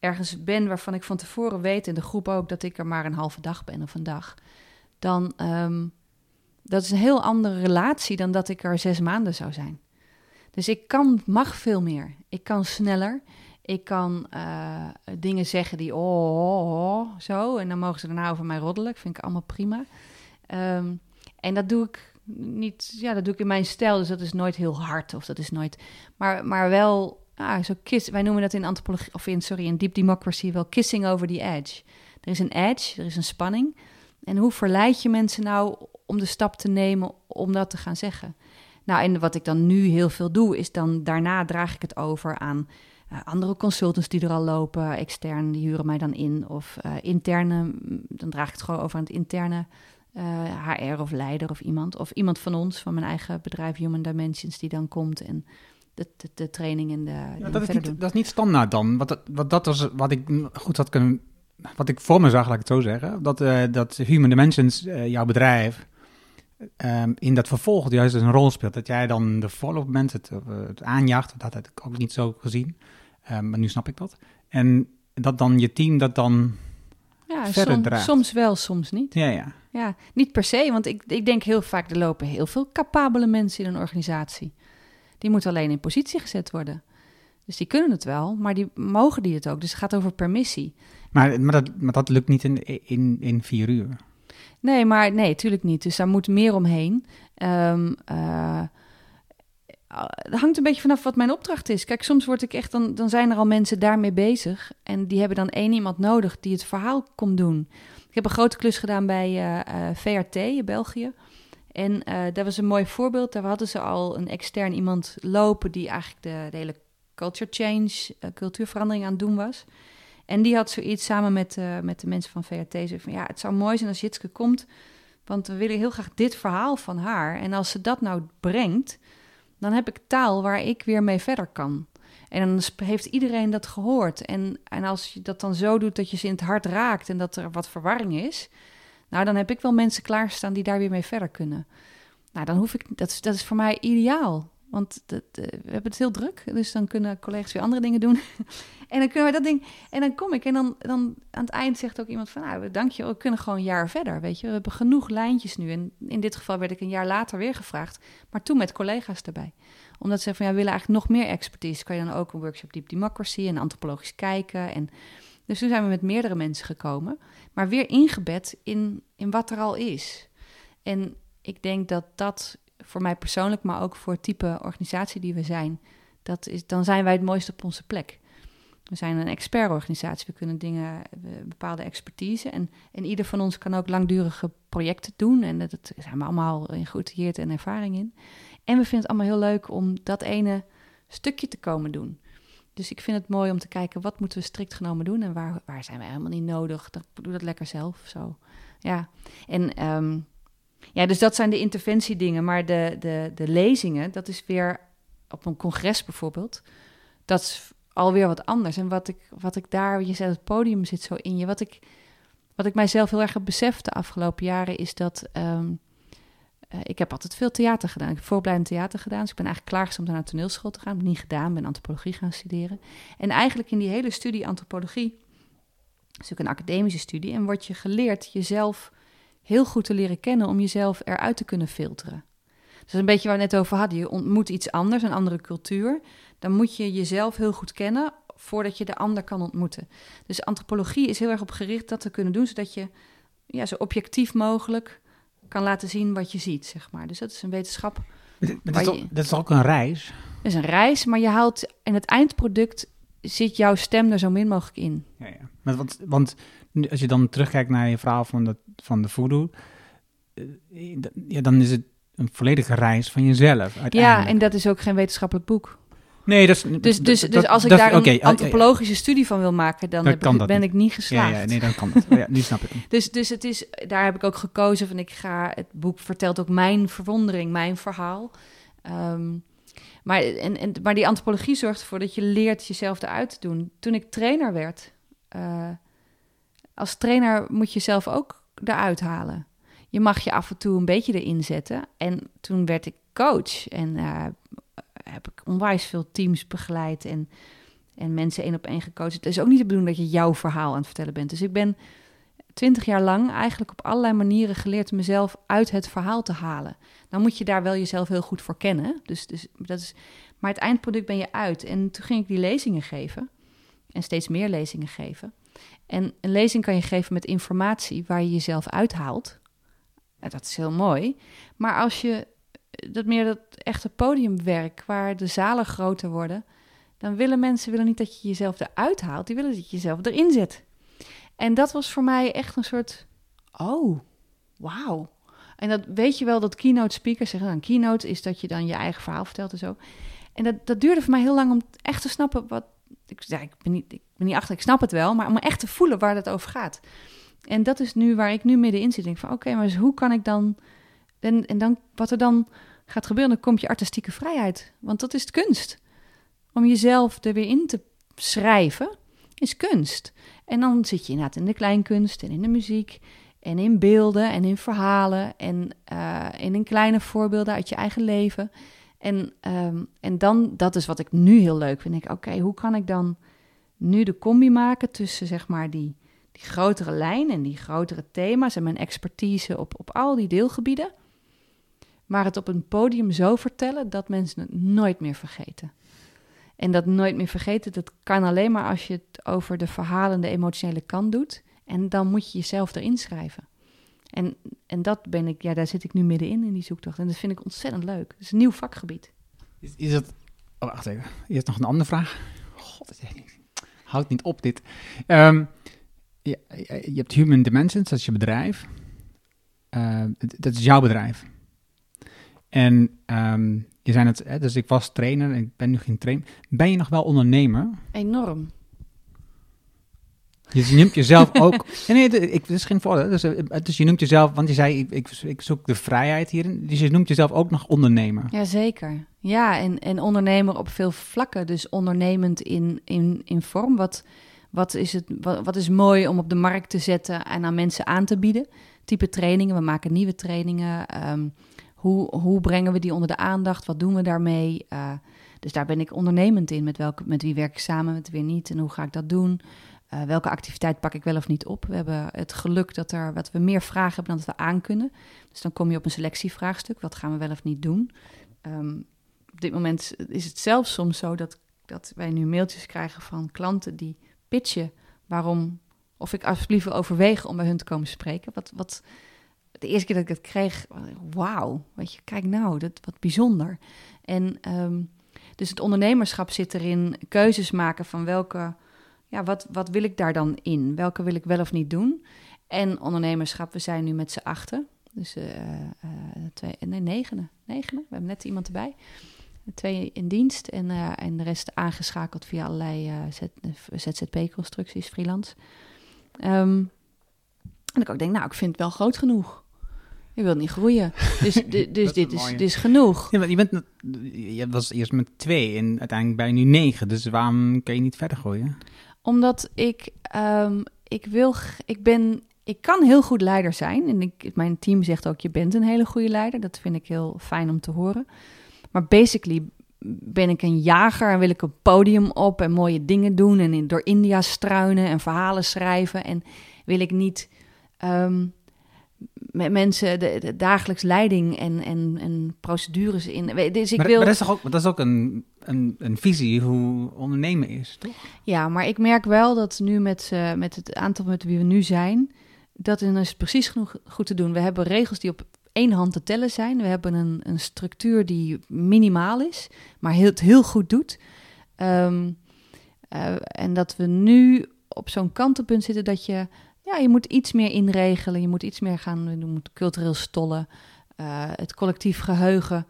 ergens ben waarvan ik van tevoren weet, in de groep ook, dat ik er maar een halve dag ben of een dag. Dan, ehm, dat is een heel andere relatie dan dat ik er zes maanden zou zijn. Dus ik kan, mag veel meer. Ik kan sneller. Ik kan eh, dingen zeggen die oh, oh, oh, zo. En dan mogen ze daarna over mij roddelen. Ik vind ik allemaal prima. Ehm, en dat doe ik niet, ja, dat doe ik in mijn stijl. Dus dat is nooit heel hard. Of dat is nooit, maar, maar wel, ah, zo kiss. Wij noemen dat in antropologie, of in, sorry, in Deep Democracy wel kissing over the edge. Er is een edge, er is een spanning. En hoe verleid je mensen nou om de stap te nemen om dat te gaan zeggen? Nou, en wat ik dan nu heel veel doe, is dan daarna draag ik het over aan uh, andere consultants die er al lopen, extern, die huren mij dan in. Of uh, interne, mm, dan draag ik het gewoon over aan het interne HR of leider of iemand. Of iemand van ons, van mijn eigen bedrijf Human Dimensions, die dan komt en de, de, de training en de. Ja, dat, is niet, dat is niet standaard dan. Wat, dat, wat dat was wat ik goed had kunnen. Wat ik voor me zag, laat ik het zo zeggen. Dat, uh, dat Human Dimensions, uh, jouw bedrijf, um, in dat vervolg juist een rol speelt. Dat jij dan de follow-up bent, het, uh, het aanjaagt. Dat had ik ook niet zo gezien. Um, maar nu snap ik dat. En dat dan je team dat dan ja, verder som, draagt. Soms wel, soms niet. Ja, ja. Ja, niet per se, want ik, ik denk heel vaak, er lopen heel veel capabele mensen in een organisatie. Die moeten alleen in positie gezet worden. Dus die kunnen het wel, maar die mogen die het ook. Dus het gaat over permissie. Maar, maar, dat, maar dat lukt niet in, in, in vier uur. Nee, maar nee, tuurlijk niet. Dus daar moet meer omheen. Um, uh, het hangt een beetje vanaf wat mijn opdracht is. Kijk, soms word ik echt, dan, dan zijn er al mensen daarmee bezig. En die hebben dan één iemand nodig die het verhaal komt doen. Ik heb een grote klus gedaan bij uh, uh, VRT in België. En uh, dat was een mooi voorbeeld. Daar hadden ze al een extern iemand lopen die eigenlijk de, de hele culture change, uh, cultuurverandering aan het doen was. En die had zoiets samen met, uh, met de mensen van VRT. Zo van ja, het zou mooi zijn als Jitske komt. Want we willen heel graag dit verhaal van haar. En als ze dat nou brengt, dan heb ik taal waar ik weer mee verder kan. En dan heeft iedereen dat gehoord. En, en als je dat dan zo doet dat je ze in het hart raakt en dat er wat verwarring is, nou dan heb ik wel mensen klaarstaan die daar weer mee verder kunnen. Nou, dan hoef ik, dat is, dat is voor mij ideaal. Want dat, eh, we hebben het heel druk, dus dan kunnen collega's weer andere dingen doen. (laughs) en dan kunnen we dat ding. En dan kom ik en dan, dan aan het eind zegt ook iemand van, nou, dank je, we kunnen gewoon een jaar verder, weet je. We hebben genoeg lijntjes nu. En in dit geval werd ik een jaar later weer gevraagd, maar toen met collega's erbij. Omdat ze van, ja, we willen eigenlijk nog meer expertise. Kan je dan ook een workshop Deep Democracy en antropologisch kijken. En dus toen zijn we met meerdere mensen gekomen, maar weer ingebed in, in wat er al is. En ik denk dat dat voor mij persoonlijk, maar ook voor het type organisatie die we zijn, dat is, dan zijn wij het mooiste op onze plek. We zijn een expertorganisatie, we kunnen dingen, bepaalde expertise. En, en ieder van ons kan ook langdurige projecten doen. En dat, dat zijn we allemaal in geoutilleerd en ervaring in. En we vinden het allemaal heel leuk om dat ene stukje te komen doen. Dus ik vind het mooi om te kijken, wat moeten we strikt genomen doen en waar, waar zijn we helemaal niet nodig? Dan doe dat lekker zelf. Zo. Ja, en ehm, ja, dus dat zijn de interventiedingen. Maar de, de, de lezingen, dat is weer op een congres bijvoorbeeld. Dat is alweer wat anders. En wat ik, wat ik daar, je zegt het podium zit zo in je. Wat ik, wat ik mijzelf heel erg heb beseft de afgelopen jaren is dat. ehm, eh, ik heb altijd veel theater gedaan. Ik heb vooropleidend theater gedaan. Dus ik ben eigenlijk klaargestoomd om naar toneelschool te gaan. Heb ik niet gedaan, ben antropologie gaan studeren. En eigenlijk in die hele studie antropologie, is ook een academische studie, en wordt je geleerd jezelf heel goed te leren kennen om jezelf eruit te kunnen filteren. Dat is een beetje waar we net over hadden. Je ontmoet iets anders, een andere cultuur. Dan moet je jezelf heel goed kennen voordat je de ander kan ontmoeten. Dus antropologie is heel erg op gericht dat te kunnen doen, zodat je ja, zo objectief mogelijk kan laten zien wat je ziet, zeg maar. Dus dat is een wetenschap. Maar dit- maar Waar dat, is je- toch- dat is ook een reis. Het is een reis, maar je haalt in het eindproduct zit jouw stem er zo min mogelijk in. Ja, ja. Maar want, want als je dan terugkijkt naar je verhaal van de, van de voodoo, eh, ja, dan is het een volledige reis van jezelf uiteindelijk. Ja, en dat is ook geen wetenschappelijk boek. Nee, dat is, Dus, dus, dat- dus als ik dat- daar een ja, ja, ja. antropologische studie van wil maken, dan heb ik, ben niet. ik niet Ja, geslaagd. ja, nee, dan kan dat. Oh, ja, nu snap ik hem. (laughs) Dus, dus het is, daar heb ik ook gekozen van ik ga, het boek vertelt ook mijn verwondering, mijn verhaal. Ehm, maar, en, en, maar die antropologie zorgt ervoor dat je leert jezelf eruit te doen. Toen ik trainer werd, eh, als trainer moet je zelf ook eruit halen. Je mag je af en toe een beetje erin zetten. En toen werd ik coach en eh, heb ik onwijs veel teams begeleid en, en mensen één op één gecoacht. Het is ook niet de bedoeling dat je jouw verhaal aan het vertellen bent. Dus ik ben twintig jaar lang eigenlijk op allerlei manieren geleerd mezelf uit het verhaal te halen. Dan moet je daar wel jezelf heel goed voor kennen. Dus, dus dat is, maar het eindproduct ben je uit. En toen ging ik die lezingen geven. En steeds meer lezingen geven. En een lezing kan je geven met informatie waar je jezelf uithaalt. En dat is heel mooi. Maar als je dat meer dat echte podiumwerk, waar de zalen groter worden, dan willen mensen willen niet dat je jezelf eruit haalt. Die willen dat je jezelf erin zet. En dat was voor mij echt een soort, oh, wauw. En dat weet je wel, dat keynote speakers zeggen, nou, een keynote is dat je dan je eigen verhaal vertelt en zo. En dat, dat duurde voor mij heel lang om echt te snappen wat, ik, ik, ben niet, ik ben niet achter, ik snap het wel, maar om echt te voelen waar het over gaat. En dat is nu waar ik nu middenin zit. Ik denk van, oké, maar dus hoe kan ik dan, en, en dan, wat er dan gaat gebeuren, dan komt je artistieke vrijheid. Want dat is de kunst. Om jezelf er weer in te schrijven, is kunst. En dan zit je inderdaad in de kleinkunst en in de muziek en in beelden en in verhalen en, eh, en in kleine voorbeelden uit je eigen leven. En, ehm, en dan, dat is wat ik nu heel leuk vind. Oké, hoe kan ik dan nu de combi maken tussen zeg maar die, die grotere lijn en die grotere thema's en mijn expertise op, op al die deelgebieden. Maar het op een podium zo vertellen dat mensen het nooit meer vergeten. En dat nooit meer vergeten, dat kan alleen maar als je het over de verhalen, de emotionele kant doet. En dan moet je jezelf erin schrijven. En, en dat ben ik, ja, daar zit ik nu middenin in die zoektocht. En dat vind ik ontzettend leuk. Het is een nieuw vakgebied. Is, is het... Oh, wacht even. Hebt nog een andere vraag. God, niet... Houdt niet op dit. Ehm, je, hebt Human Dimensions, dat is je bedrijf. Eh, d- dat is jouw bedrijf. En ehm, je zei het, hè, dus ik was trainer en ik ben nu geen trainer. Ben je nog wel ondernemer? Enorm. Je noemt jezelf (laughs) ook. Nee, nee, ik, het is geen voordeel. Dus, eh, dus je noemt jezelf, want je zei, ik, ik, ik zoek de vrijheid hierin. Dus je noemt jezelf ook nog ondernemer. Jazeker. Ja, en, en ondernemer op veel vlakken. Dus ondernemend in, in, in vorm. Wat, wat, is het, wat, wat is mooi om op de markt te zetten en aan mensen aan te bieden? Type trainingen, we maken nieuwe trainingen. Ehm, hoe, hoe brengen we die onder de aandacht? Wat doen we daarmee? Uh, dus daar ben ik ondernemend in. Met, welke, met wie werk ik samen, met wie niet en hoe ga ik dat doen? Uh, welke activiteit pak ik wel of niet op? We hebben het geluk dat, er, wat we meer vragen hebben dan dat we aan kunnen. Dus dan kom je op een selectievraagstuk. Wat gaan we wel of niet doen? Um, op dit moment is het zelfs soms zo dat, dat wij nu mailtjes krijgen van klanten die pitchen waarom, of ik alsjeblieft overwegen om bij hun te komen spreken. Wat, wat, de eerste keer dat ik het kreeg, wauw, weet je, kijk nou, dat, wat bijzonder. En um, dus het ondernemerschap zit erin keuzes maken van welke, ja, wat, wat wil ik daar dan in? Welke wil ik wel of niet doen? En ondernemerschap, we zijn nu met z'n achten. Dus uh, uh, twee, nee, negenen, negenen. We hebben net iemand erbij. Twee in dienst en, uh, en de rest aangeschakeld via allerlei ZZP-constructies, freelance. Um, en ik ook denk, nou, ik vind het wel groot genoeg. Je wilt niet groeien. Dus, (laughs) dus dit, is, dit is genoeg. Ja, je, bent, je was eerst met twee en uiteindelijk ben je nu negen. Dus waarom kun je niet verder groeien? Omdat ik, um, ik wil, ik ben, ik kan heel goed leider zijn. En ik, mijn team zegt ook, je bent een hele goede leider. Dat vind ik heel fijn om te horen. Maar basically ben ik een jager en wil ik een podium op en mooie dingen doen. En in, door India struinen en verhalen schrijven. En wil ik niet... Um, met mensen de, de, dagelijks leiding en, en, en procedures in. Dus ik maar, wil... maar dat is toch ook, dat is ook een, een, een visie hoe ondernemen is, toch? Ja, maar ik merk wel dat nu met, uh, met het aantal met wie we nu zijn, dat is precies genoeg goed te doen. We hebben regels die op één hand te tellen zijn. We hebben een, een structuur die minimaal is, maar heel, het heel goed doet. Um, uh, en dat we nu op zo'n kantelpunt zitten dat je ja, je moet iets meer inregelen. Je moet iets meer gaan, je moet cultureel stollen. Uh, het collectief geheugen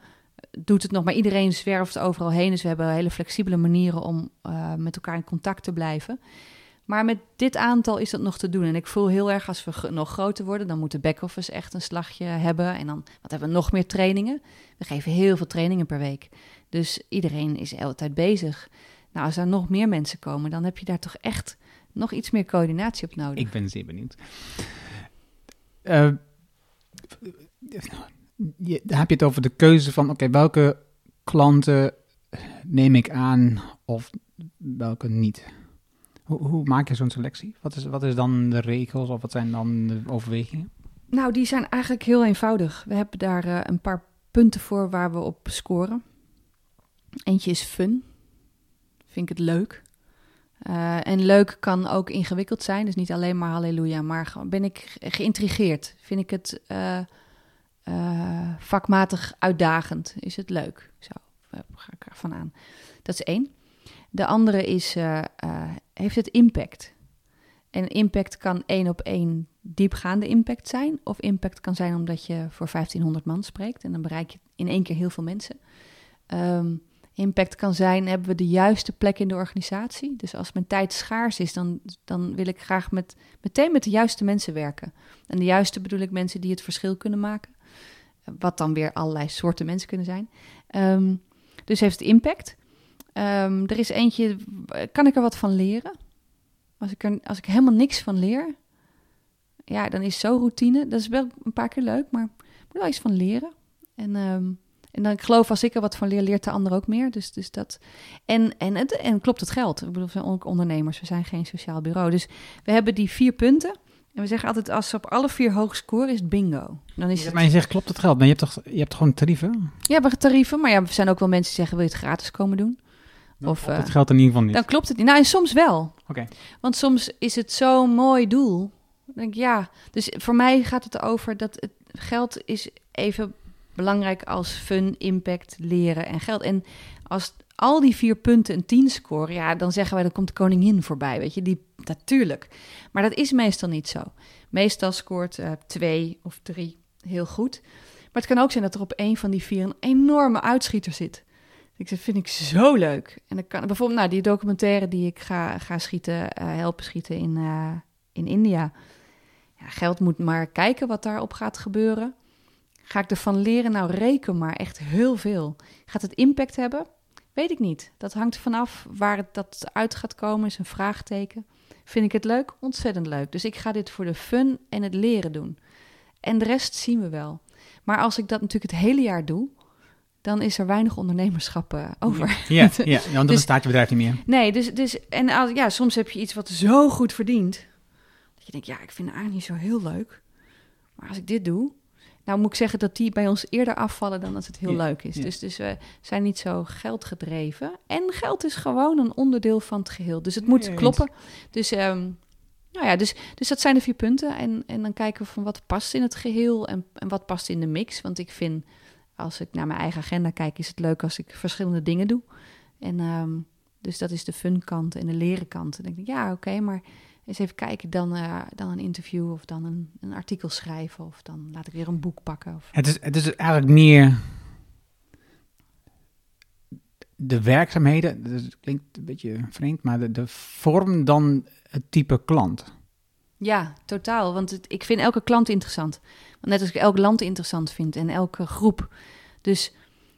doet het nog, maar iedereen zwerft overal heen. Dus we hebben hele flexibele manieren om uh, met elkaar in contact te blijven. Maar met dit aantal is dat nog te doen. En ik voel heel erg als we nog groter worden, dan moet de back-office echt een slagje hebben. En dan wat hebben we nog meer trainingen. We geven heel veel trainingen per week. Dus iedereen is altijd bezig. Nou, als er nog meer mensen komen, dan heb je daar toch echt nog iets meer coördinatie op nodig. Ik ben zeer benieuwd. Uh, je, heb je het over de keuze van, oké, okay, welke klanten neem ik aan of welke niet? Hoe, hoe maak je zo'n selectie? Wat is, wat is dan de regels of wat zijn dan de overwegingen? Nou, die zijn eigenlijk heel eenvoudig. We hebben daar uh, een paar punten voor waar we op scoren. Eentje is fun. Vind ik het leuk. Uh, en leuk kan ook ingewikkeld zijn, dus niet alleen maar halleluja, maar ben ik geïntrigeerd? Vind ik het uh, uh, vakmatig uitdagend? Is het leuk? Zo ga ik ervan aan. Dat is één. De andere is, heeft het impact? En impact kan één op één diepgaande impact zijn, of impact kan zijn omdat je voor 1500 man spreekt en dan bereik je in één keer heel veel mensen. Um, impact kan zijn, hebben we de juiste plek in de organisatie. Dus als mijn tijd schaars is, dan, dan wil ik graag met, meteen met de juiste mensen werken. En de juiste bedoel ik mensen die het verschil kunnen maken. Wat dan weer allerlei soorten mensen kunnen zijn. Um, dus heeft impact. Um, er is eentje, kan ik er wat van leren? Als ik er als ik helemaal niks van leer, ja, dan is zo routine. Dat is wel een paar keer leuk, maar ik moet wel iets van leren. En um, en dan, ik geloof, als ik er wat van leer, leert de ander ook meer. Dus, dus dat. En, en, het, en klopt het geld? Ik bedoel, we zijn ook ondernemers, we zijn geen sociaal bureau. Dus we hebben die vier punten. En we zeggen altijd, als ze op alle vier hoog scoren, is het bingo. Dan is ja, Maar je zegt, klopt het geld? Maar je hebt toch je hebt gewoon tarieven? Ja, we hebben tarieven. Maar ja, er zijn ook wel mensen die zeggen, wil je het gratis komen doen? Of, dat uh, geldt in ieder geval niet. Dan klopt het niet. Nou, en soms wel. Oké. Okay. Want soms is het zo'n mooi doel. Dan denk ik, ja. Dus voor mij gaat het erover dat het geld is even belangrijk als fun, impact, leren en geld. En als al die vier punten een 10 scoren, ja, dan zeggen wij dan komt de koningin voorbij, weet je, die natuurlijk. Maar dat is meestal niet zo. Meestal scoort uh, twee of drie heel goed. Maar het kan ook zijn dat er op een van die vier een enorme uitschieter zit. Ik vind ik zo leuk. En dan kan bijvoorbeeld, nou, die documentaire die ik ga, ga schieten, uh, helpen schieten in, uh, in India. Ja, geld moet maar kijken wat daarop gaat gebeuren Ga ik ervan leren? Nou, reken maar echt heel veel. Gaat het impact hebben? Weet ik niet. Dat hangt vanaf waar het dat uit gaat komen, is een vraagteken. Vind ik het leuk? Ontzettend leuk. Dus ik ga dit voor de fun en het leren doen. En de rest zien we wel. Maar als ik dat natuurlijk het hele jaar doe, dan is er weinig ondernemerschap uh, over. Ja, ja, (laughs) want dan dus, staat je bedrijf niet meer. Nee, dus, dus en als, ja, soms heb je iets wat zo goed verdient. Dat je denkt, ja, ik vind het eigenlijk niet zo heel leuk. Maar als ik dit doe, nou moet ik zeggen dat die bij ons eerder afvallen dan als het heel leuk is. Dus, dus we zijn niet zo geldgedreven. En geld is gewoon een onderdeel van het geheel. Dus het moet kloppen. Dus, um, nou ja, dus, dus dat zijn de vier punten. En, en dan kijken we van wat past in het geheel en, en wat past in de mix. Want ik vind, als ik naar mijn eigen agenda kijk, is het leuk als ik verschillende dingen doe. En um, dus dat is de fun kant en de leren kant. En dan denk ik, ja, oké, maar eens even kijken, dan, uh, dan een interview of dan een, een, artikel schrijven of dan laat ik weer een boek pakken. Of... Het, is, het is eigenlijk meer de werkzaamheden, dat klinkt een beetje vreemd, maar de, de vorm dan het type klant. Ja, totaal. Want het, ik vind elke klant interessant. Net als ik elk land interessant vind en elke groep. Dus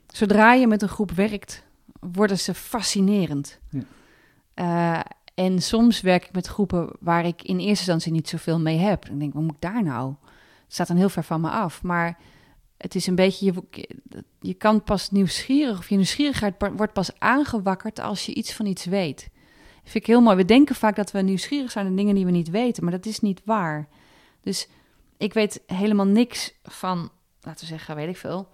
zodra je met een groep werkt, worden ze fascinerend. Ja. Uh, en soms werk ik met groepen waar ik in eerste instantie niet zoveel mee heb. En denk, wat moet ik daar nou? Het staat dan heel ver van me af. Maar het is een beetje, je, je kan pas nieuwsgierig, of je nieuwsgierigheid wordt pas aangewakkerd als je iets van iets weet. Dat vind ik heel mooi. We denken vaak dat we nieuwsgierig zijn aan dingen die we niet weten, maar dat is niet waar. Dus ik weet helemaal niks van, laten we zeggen, weet ik veel,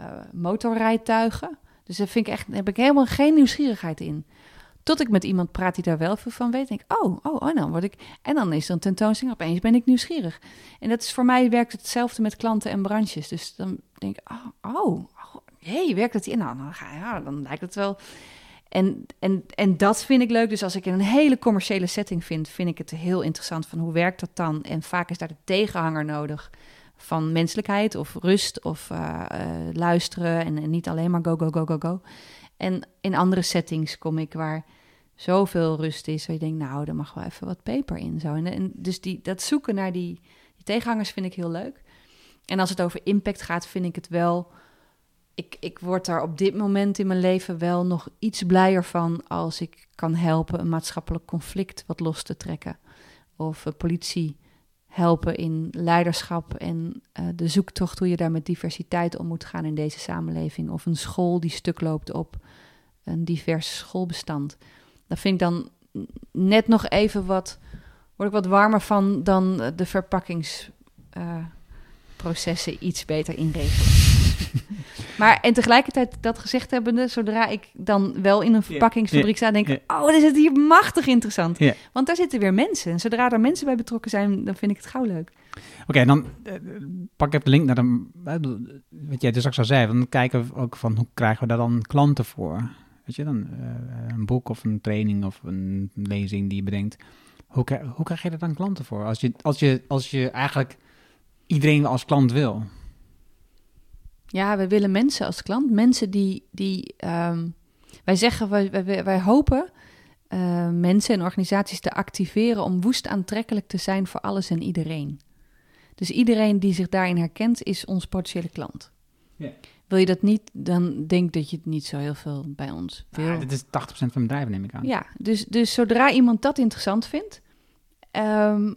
uh, motorrijtuigen. Dus daar vind ik echt, heb ik helemaal geen nieuwsgierigheid in. Tot ik met iemand praat die daar wel veel van weet. Denk oh, oh, oh, dan word ik. En dan is er een tentoonstelling. Opeens ben ik nieuwsgierig. En dat is voor mij werkt hetzelfde met klanten en branches. Dus dan denk ik, oh, oh, oh hey, werkt dat hier? Nou, dan, ga, ja, dan lijkt het wel. En, en, en dat vind ik leuk. Dus als ik in een hele commerciële setting vind, vind ik het heel interessant van hoe werkt dat dan? En vaak is daar de tegenhanger nodig van menselijkheid of rust of uh, uh, luisteren en, en, niet alleen maar go, go, go, go, go. En in andere settings kom ik waar zoveel rust is, waar je denkt, nou, er mag wel even wat peper in. Zo. En, dus die, dat zoeken naar die, die tegenhangers vind ik heel leuk. En als het over impact gaat, vind ik het wel. Ik, ik word daar op dit moment in mijn leven wel nog iets blijer van als ik kan helpen een maatschappelijk conflict wat los te trekken. Of politie helpen in leiderschap en uh, de zoektocht hoe je daar met diversiteit om moet gaan in deze samenleving. Of een school die stuk loopt op een divers schoolbestand. Dat vind ik dan net nog even wat, word ik wat warmer van dan de verpakkingsprocessen uh, iets beter inregelen. (laughs) maar en tegelijkertijd dat gezegd hebbende, zodra ik dan wel in een verpakkingsfabriek sta, denk ik, oh, dit is hier machtig interessant. Want daar zitten weer mensen. En zodra er mensen bij betrokken zijn, dan vind ik het gauw leuk. Oké, dan uh, pak ik de link naar de, wat jij dus ook al zei, dan kijken we ook van hoe krijgen we daar dan klanten voor? Weet je, dan uh, een boek of een training of een lezing die je bedenkt. Hoe, hoe krijg je er dan klanten voor? Als je, als, je, als je eigenlijk iedereen als klant wil. Ja, we willen mensen als klant. Mensen die. die um, wij zeggen, wij, wij, wij hopen uh, mensen en organisaties te activeren om woest aantrekkelijk te zijn voor alles en iedereen. Dus iedereen die zich daarin herkent, is ons potentiële klant. Ja. Wil je dat niet, dan denk dat je het niet zo heel veel bij ons wil. Ja, dit is 80% van bedrijven, neem ik aan. Ja, dus, dus zodra iemand dat interessant vindt, um,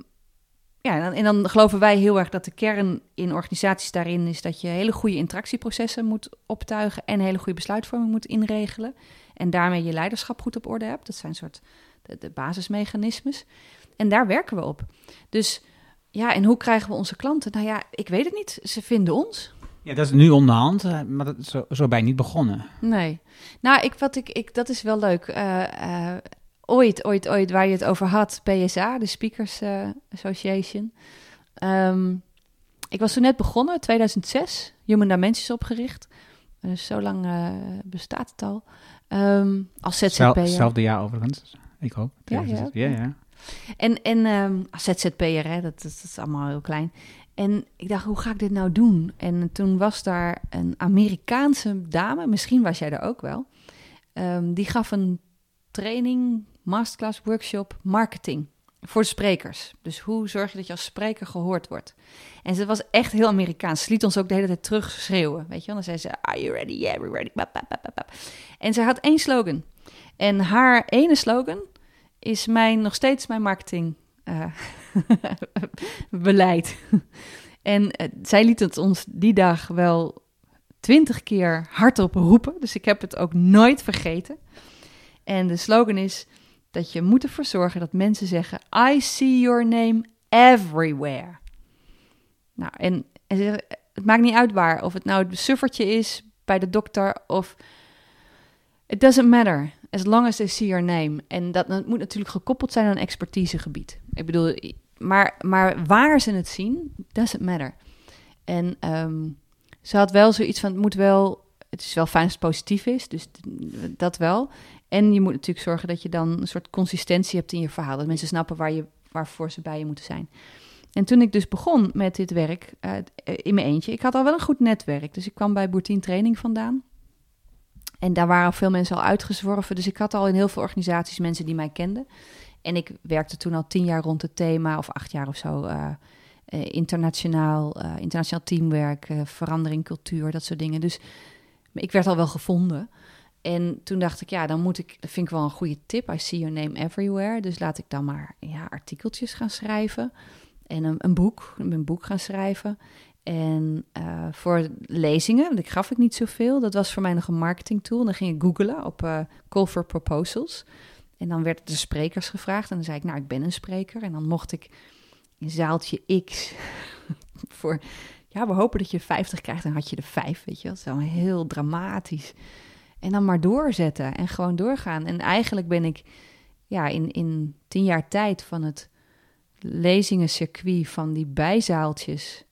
ja, en dan, en dan, geloven wij heel erg dat de kern in organisaties daarin is dat je hele goede interactieprocessen moet optuigen en hele goede besluitvorming moet inregelen. En daarmee je leiderschap goed op orde hebt. Dat zijn soort de, de basismechanismes. En daar werken we op. Dus ja, en hoe krijgen we onze klanten? Nou ja, ik weet het niet. Ze vinden ons. Ja, dat is nu onderhand, eh, maar dat is zo, zo bij niet begonnen. Nee. Nou, ik, wat ik, ik, dat is wel leuk. Uh, uh, ooit, ooit, ooit, waar je het over had, PSA, de Speakers uh, Association. Um, ik was toen net begonnen, 2006, Human Dimensions opgericht. Dus zo lang uh, bestaat het al. Um, als ZZP'er. Hetzelfde jaar overigens, ik ook. Ja, ja. ja, ja. En, en um, als ZZP'er, hè, dat, dat, is allemaal heel klein. En ik dacht, hoe ga ik dit nou doen? En toen was daar een Amerikaanse dame, misschien was jij er ook wel. Um, die gaf een training masterclass, workshop, marketing. voor sprekers. Dus hoe zorg je dat je als spreker gehoord wordt? En ze was echt heel Amerikaans. Ze liet ons ook de hele tijd terug schreeuwen. Weet je wel? Dan zei ze, are you ready? Yeah, we're ready. En ze had één slogan. En haar ene slogan is mijn, nog steeds mijn marketing eh, (laughs) beleid. en eh, zij liet het ons die dag wel twintig keer hardop roepen. Dus ik heb het ook nooit vergeten. En de slogan is dat je moet ervoor zorgen dat mensen zeggen: I see your name everywhere. Nou, en, het maakt niet uit waar. Of het nou het suffertje is bij de dokter of... It doesn't matter, as long as they see your name. En dat, dat moet natuurlijk gekoppeld zijn aan expertisegebied. Ik bedoel, maar, maar waar ze het zien, doesn't matter. En ehm, ze had wel zoiets van, het moet wel... Het is wel fijn als het positief is, dus dat wel. En je moet natuurlijk zorgen dat je dan een soort consistentie hebt in je verhaal. Dat mensen snappen waar je, waarvoor ze bij je moeten zijn. En toen ik dus begon met dit werk uh, in mijn eentje, ik had al wel een goed netwerk. Dus ik kwam bij Boertien Training vandaan. En daar waren veel mensen al uitgezworven. Dus ik had al in heel veel organisaties mensen die mij kenden. En ik werkte toen al tien jaar rond het thema, of acht jaar of zo, uh, internationaal, internationaal teamwerk, verandering, cultuur, dat soort dingen. Dus ik werd al wel gevonden. En toen dacht ik, ja, dan moet ik, dat vind ik wel een goede tip. I see your name everywhere. Dus laat ik dan maar ja, artikeltjes gaan schrijven en een, een boek, een boek gaan schrijven. En uh, voor lezingen, dat gaf ik niet zoveel. Dat was voor mij nog een marketing tool. Dan ging ik googlen op uh, call for proposals. En dan werden de sprekers gevraagd. En dan zei ik, nou, ik ben een spreker. En dan mocht ik in zaaltje X (laughs) voor... Ja, we hopen dat je 50 krijgt. Dan had je de 5, weet je wel. Zo heel dramatisch. En dan maar doorzetten en gewoon doorgaan. En eigenlijk ben ik ja, in, in tien jaar tijd van het lezingencircuit van die bijzaaltjes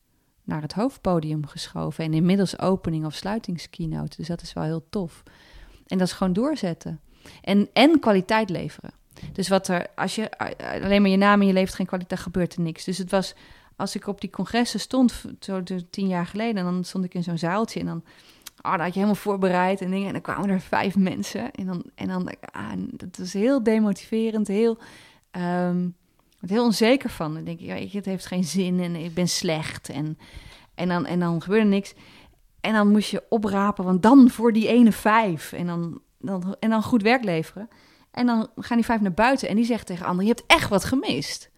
naar het hoofdpodium geschoven. En inmiddels opening of sluitingskeynote. Dus dat is wel heel tof. En dat is gewoon doorzetten. En, en kwaliteit leveren. Dus wat er, als je alleen maar je naam en je levert geen kwaliteit, gebeurt er niks. Dus het was, als ik op die congressen stond, zo tien jaar geleden, dan stond ik in zo'n zaaltje en dan, oh, dan had je helemaal voorbereid en dingen. En dan kwamen er vijf mensen. En dan, en dan ah, dat was heel demotiverend, heel. Word heel onzeker van. Dan denk ik, ja, het heeft geen zin en ik ben slecht. En, en, dan, en dan gebeurde niks. En dan moest je oprapen, want dan voor die ene vijf. En dan, dan, en dan goed werk leveren. En dan gaan die vijf naar buiten en die zegt tegen anderen, je hebt echt wat gemist.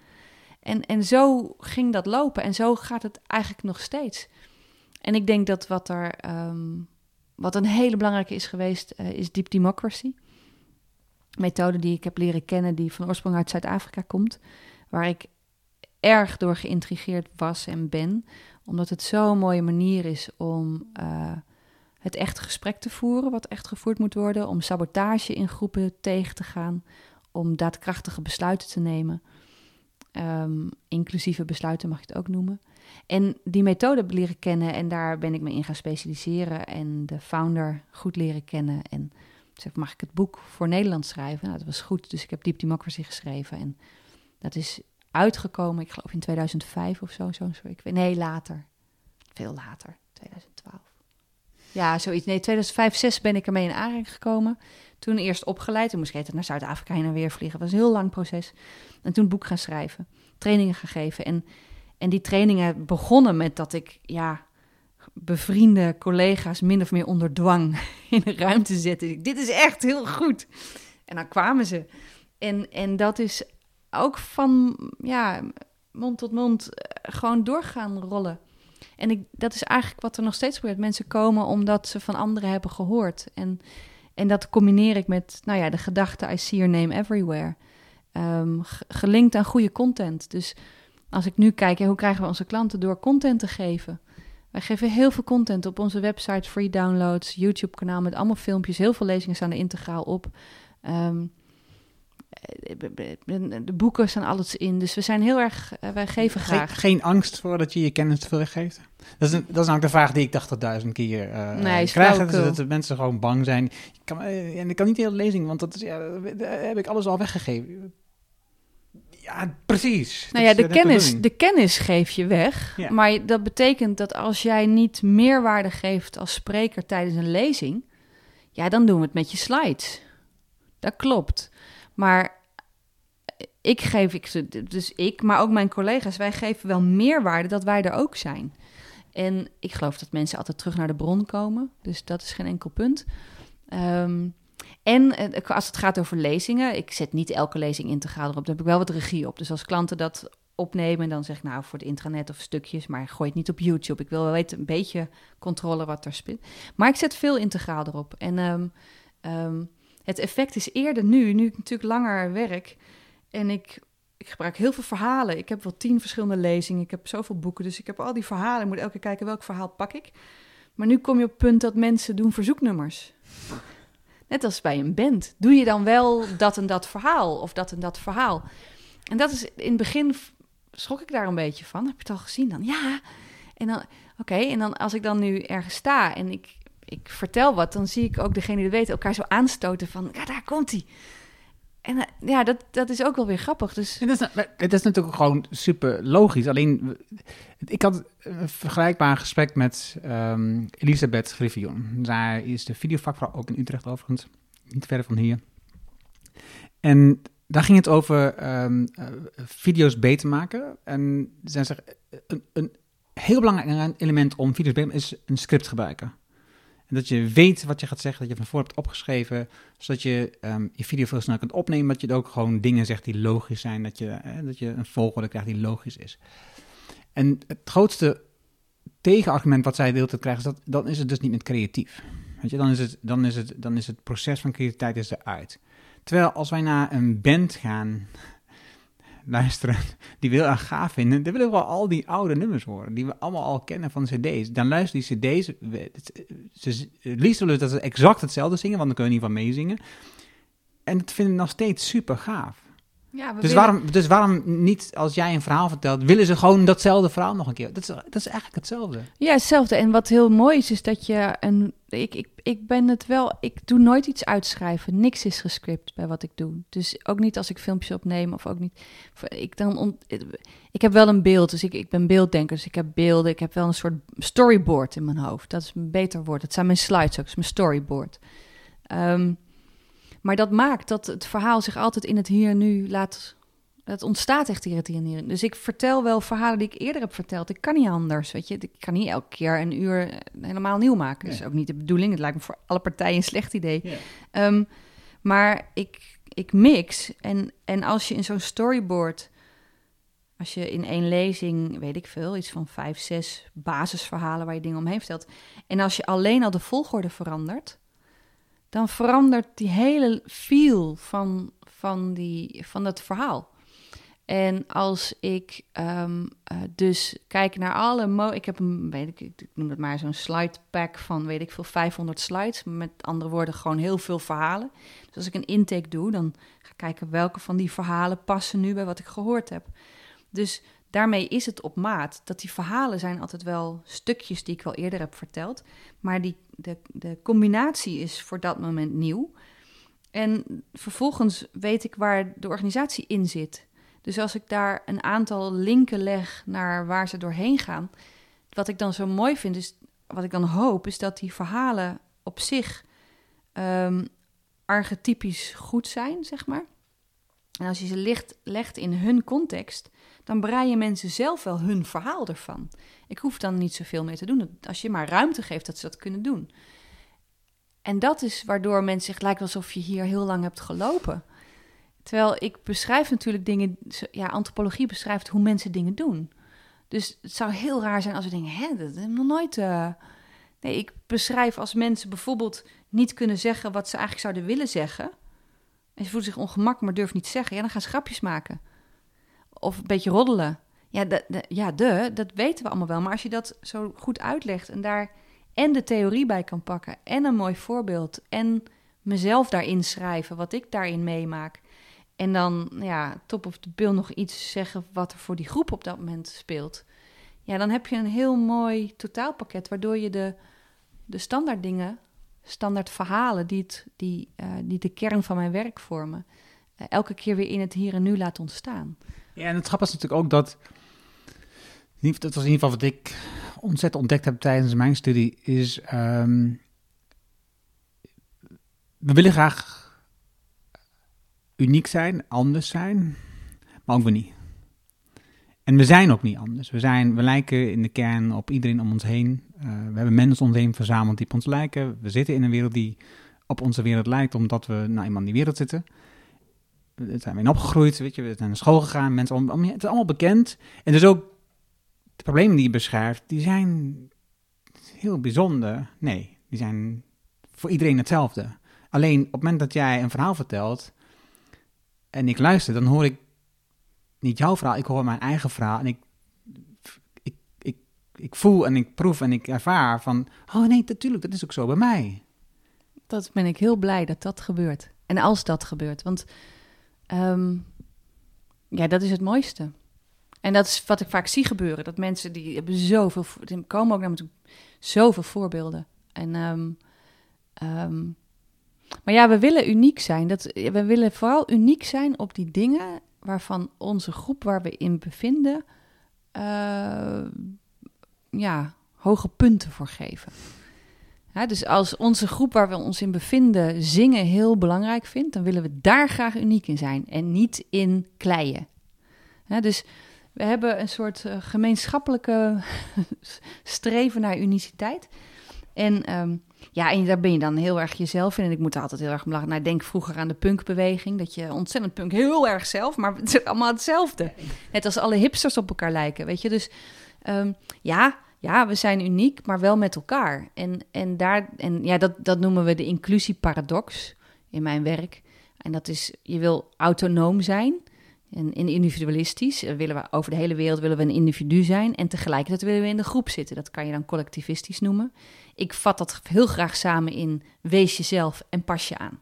En, en zo ging dat lopen en zo gaat het eigenlijk nog steeds. En ik denk dat wat er, ehm, wat een hele belangrijke is geweest, uh, is deep democracy. Methode die ik heb leren kennen, die van oorsprong uit Zuid-Afrika komt waar ik erg door geïntrigeerd was en ben. Omdat het zo'n mooie manier is om uh, het echte gesprek te voeren, wat echt gevoerd moet worden. Om sabotage in groepen tegen te gaan. Om daadkrachtige besluiten te nemen. Um, inclusieve besluiten mag je het ook noemen. En die methode leren kennen en daar ben ik me in gaan specialiseren. En de founder goed leren kennen. En zeg, mag ik het boek voor Nederland schrijven? Nou, dat was goed, dus ik heb Deep Democracy geschreven. En dat is uitgekomen, ik geloof in 2005 of zo. zo, zo ik weet, nee, later. Veel later, 2012. Ja, zoiets. Nee, 2005, 6 ben ik ermee in aanraking gekomen. Toen eerst opgeleid. Toen moest ik naar Zuid-Afrika heen en weer vliegen. Dat was een heel lang proces. En toen boek gaan schrijven. Trainingen gegeven. En, en die trainingen begonnen met dat ik, ja, bevriende collega's min of meer onder dwang (laughs) in een ruimte zette. Dit is echt heel goed. En dan kwamen ze. En, en dat is ook van ja, mond tot mond eh, gewoon doorgaan rollen. En ik, dat is eigenlijk wat er nog steeds gebeurt. Mensen komen omdat ze van anderen hebben gehoord. En, en dat combineer ik met nou ja, de gedachte I see your name everywhere. Um, gelinkt aan goede content. Dus als ik nu kijk, hoe krijgen we onze klanten door content te geven? Wij geven heel veel content op onze website, free downloads, YouTube-kanaal met allemaal filmpjes. Heel veel lezingen staan er integraal op. Um, de boeken staan alles in. Dus we zijn heel erg, eh, wij geven graag. Geen, angst voor dat je je kennis teruggeeft? Dat is, een, dat is nou de vraag die ik 80.000 keer uh, nee, krijg. Dat, dat de mensen gewoon bang zijn. Ik kan, en ik kan niet de hele lezing, want dat is, ja, heb ik alles al weggegeven. Ja, precies. Nou ja, de, kennis, de kennis geef je weg. Ja. Maar dat betekent dat als jij niet meerwaarde geeft als spreker tijdens een lezing, ja, dan doen we het met je slides. Dat klopt. Maar ik geef, ik, dus ik, maar ook mijn collega's, wij geven wel meerwaarde dat wij er ook zijn. En ik geloof dat mensen altijd terug naar de bron komen. Dus dat is geen enkel punt. Ehm, en eh, als het gaat over lezingen, ik zet niet elke lezing integraal erop. Daar heb ik wel wat regie op. Dus als klanten dat opnemen, dan zeg ik nou voor het intranet of stukjes, maar gooi het niet op YouTube. Ik wil wel weten, een beetje controle wat er speelt. Maar ik zet veel integraal erop. En ehm, ehm, het effect is eerder nu, nu ik natuurlijk langer werk en ik ik gebruik heel veel verhalen. Ik heb wel tien verschillende lezingen. Ik heb zoveel boeken. Dus ik heb al die verhalen. Ik moet elke keer kijken welk verhaal pak ik. Maar nu kom je op het punt dat mensen doen verzoeknummers. Net als bij een band. Doe je dan wel dat en dat verhaal of dat en dat verhaal? En dat is in het begin schrok ik daar een beetje van. Heb je het al gezien dan? Ja. En dan, oké. En dan als ik dan nu ergens sta en ik, ik vertel wat, dan zie ik ook degene die weet elkaar zo aanstoten van, ja, daar komt hij. En eh, ja, dat, dat is ook wel weer grappig. Dus... Het, is, het is natuurlijk gewoon super logisch. Alleen, ik had een vergelijkbaar gesprek met um, Elisabeth Griffioen. Zij is de videovakvrouw, ook in Utrecht overigens, niet ver van hier. En daar ging het over um, uh, video's beter maken. En zij zegt, een, een heel belangrijk element om video's beter te maken is een script gebruiken dat je weet wat je gaat zeggen, dat je van voor hebt opgeschreven, zodat je um, je video veel sneller kunt opnemen, dat je ook gewoon dingen zegt die logisch zijn, dat je, dat je een volgorde krijgt die logisch is. En het grootste tegenargument wat zij de krijgen, is dat dan is het dus niet meer creatief. Weet je, dan is het, dan is het, dan is het proces van creativiteit is eruit. Terwijl als wij naar een band gaan, luisteren, (laughs) die wil erg gaaf vinden, dan willen we wel al die oude nummers horen, die we allemaal al kennen van cd's. Dan luister die cd's, ze, het liefst willen dat ze exact hetzelfde zingen, want dan kun je niet van meezingen. En dat vinden we nog steeds super gaaf. Ja, dus, waarom, dus waarom niet, als jij een verhaal vertelt, willen ze gewoon datzelfde verhaal nog een keer? Dat is, dat is eigenlijk hetzelfde. Ja, hetzelfde. En wat heel mooi is, is dat je een. Ik, ik, ik ben het wel. Ik doe nooit iets uitschrijven. Niks is gescript bij wat ik doe. Dus ook niet als ik filmpjes opneem of ook niet. Ik, dan ik heb wel een beeld, dus ik, ik ben beelddenker. Dus ik heb beelden. Ik heb wel een soort storyboard in mijn hoofd. Dat is een beter woord. Dat zijn mijn slides ook. Dat is mijn storyboard. Um, maar dat maakt dat het verhaal zich altijd in het hier en nu laat. Het ontstaat echt hier het hier en nu. Dus ik vertel wel verhalen die ik eerder heb verteld. Ik kan niet anders, weet je. Ik kan niet elke keer een uur helemaal nieuw maken. Dat is ook niet de bedoeling. Het lijkt me voor alle partijen een slecht idee. Ehm, maar ik, ik mix. En, en als je in zo'n storyboard... Als je in één lezing, weet ik veel, iets van vijf, zes basisverhalen waar je dingen omheen vertelt. En als je alleen al de volgorde verandert dan verandert die hele feel van, van, die, van dat verhaal. En als ik um, uh, dus kijk naar alle... Mo ik heb een, weet ik, ik noem het maar zo'n slide pack van, weet ik veel, 500 slides. Met andere woorden, gewoon heel veel verhalen. Dus als ik een intake doe, dan ga ik kijken welke van die verhalen passen nu bij wat ik gehoord heb. Dus daarmee is het op maat. Dat die verhalen zijn altijd wel stukjes die ik al eerder heb verteld. Maar die, de, de combinatie is voor dat moment nieuw. En vervolgens weet ik waar de organisatie in zit. Dus als ik daar een aantal linken leg naar waar ze doorheen gaan. Wat ik dan zo mooi vind, is wat ik dan hoop, is dat die verhalen op zich um, archetypisch goed zijn, zeg maar. En als je ze licht, legt in hun context, dan breien mensen zelf wel hun verhaal ervan. Ik hoef dan niet zoveel mee te doen. Als je maar ruimte geeft dat ze dat kunnen doen. En dat is waardoor mensen zich lijkt alsof je hier heel lang hebt gelopen. Terwijl ik beschrijf natuurlijk dingen, ja, antropologie beschrijft hoe mensen dingen doen. Dus het zou heel raar zijn als we denken, hè, dat heb ik nog nooit. Uh... Nee, ik beschrijf als mensen bijvoorbeeld niet kunnen zeggen wat ze eigenlijk zouden willen zeggen. En ze voelen zich ongemak, maar durven niet zeggen. Ja, dan gaan ze grapjes maken of een beetje roddelen. Ja, de, ja, de, dat weten we allemaal wel. Maar als je dat zo goed uitlegt en daar en de theorie bij kan pakken en een mooi voorbeeld en mezelf daarin schrijven, wat ik daarin meemaak. En dan, ja, top of de bill nog iets zeggen wat er voor die groep op dat moment speelt. Ja, dan heb je een heel mooi totaalpakket, waardoor je de, de standaard dingen, standaard verhalen, die, het, die, uh, die de kern van mijn werk vormen, uh, elke keer weer in het hier en nu laat ontstaan. Ja, en het grappige is natuurlijk ook dat, dat was in ieder geval wat ik ontzettend ontdekt heb tijdens mijn studie, is um, we willen graag uniek zijn, anders zijn. maar ook weer niet. En we zijn ook niet anders. We, zijn, we lijken in de kern op iedereen om ons heen. Uh, we hebben mensen om ons heen verzameld die op ons lijken. We zitten in een wereld die op onze wereld lijkt, omdat we nou eenmaal in die wereld zitten. We zijn in opgegroeid, weet je, we zijn naar school gegaan, mensen het is allemaal bekend. En dus ook de problemen die je beschrijft, die zijn heel bijzonder. Nee, die zijn voor iedereen hetzelfde. Alleen op het moment dat jij een verhaal vertelt en ik luister, dan hoor ik niet jouw verhaal, ik hoor mijn eigen verhaal. En ik, ik, ik, ik voel en ik proef en ik ervaar van, oh nee, natuurlijk, dat is ook zo bij mij. Dat ben ik heel blij dat dat gebeurt. En als dat gebeurt, want ehm, ja, dat is het mooiste. En dat is wat ik vaak zie gebeuren. Dat mensen die hebben zoveel, die komen ook naar me toe, zoveel voorbeelden. En um, um, maar ja, we willen uniek zijn. Dat, we willen vooral uniek zijn op die dingen waarvan onze groep waar we in bevinden, uh, ja, hoge punten voor geven. Dus als onze groep waar we ons in bevinden zingen heel belangrijk vindt, dan willen we daar graag uniek in zijn en niet in kleien. dus we hebben een soort uh, gemeenschappelijke (laughs) streven naar uniciteit. En um, ja, en daar ben je dan heel erg jezelf in. En ik moet er altijd heel erg belangrijk naar denk vroeger aan de punkbeweging. Dat je ontzettend punk, heel erg zelf, maar (laughs) het is allemaal hetzelfde. Net als alle hipsters op elkaar lijken, weet je. Dus um, ja, ja, we zijn uniek, maar wel met elkaar. En, en, daar, en ja, dat, dat noemen we de inclusieparadox in mijn werk. En dat is, je wil autonoom zijn en individualistisch. Willen we over de hele wereld willen we een individu zijn. En tegelijkertijd willen we in de groep zitten. Dat kan je dan collectivistisch noemen. Ik vat dat heel graag samen in wees jezelf en pas je aan.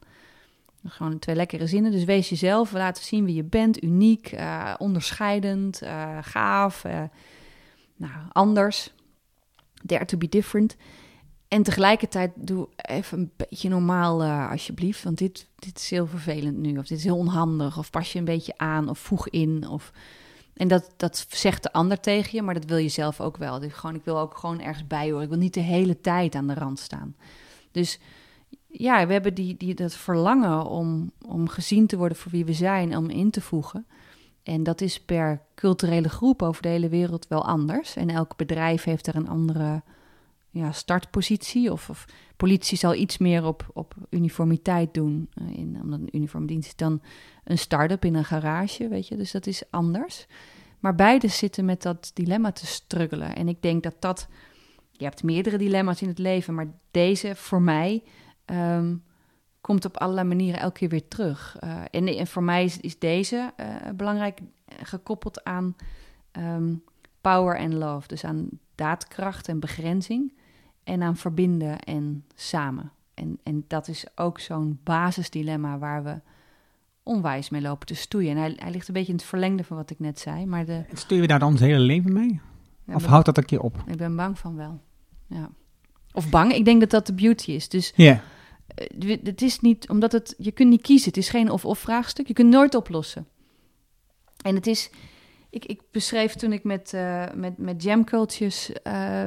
Gewoon twee lekkere zinnen. Dus wees jezelf, laten zien wie je bent. Uniek, uh, onderscheidend, uh, gaaf, nou, anders. Dare to be different. En tegelijkertijd doe even een beetje normaal alsjeblieft. Want dit, dit is heel vervelend nu. Of dit is heel onhandig. Of pas je een beetje aan. Of voeg in. Of en dat, dat zegt de ander tegen je, maar dat wil je zelf ook wel. Dus gewoon, ik wil ook gewoon ergens bij horen. Ik wil niet de hele tijd aan de rand staan. Dus ja, we hebben die, die, dat verlangen om, om gezien te worden voor wie we zijn, om in te voegen. En dat is per culturele groep over de hele wereld wel anders. En elk bedrijf heeft er een andere ja, startpositie. Of, of politie zal iets meer op, op uniformiteit doen, uh, in, omdat een uniformdienst dan een start-up in een garage, weet je. Dus dat is anders. Maar beide zitten met dat dilemma te struggelen. En ik denk dat dat... Je hebt meerdere dilemma's in het leven, maar deze voor mij... Um, komt op allerlei manieren elke keer weer terug. Uh, en, en, voor mij is, is deze uh, belangrijk gekoppeld aan um, power en love. Dus aan daadkracht en begrenzing en aan verbinden en samen. En, en dat is ook zo'n basisdilemma waar we onwijs mee lopen te stoeien. En hij, hij ligt een beetje in het verlengde van wat ik net zei. Maar de... Stuur je daar dan het hele leven mee? of houdt dat een keer op? Ik ben bang van wel, ja. Of bang, ik denk dat dat de beauty is. Dus ja. Yeah. het is niet, omdat het, je kunt niet kiezen. Het is geen of-of vraagstuk. Je kunt nooit oplossen. En het is, ik, ik beschreef toen ik met, uh, met, met uh,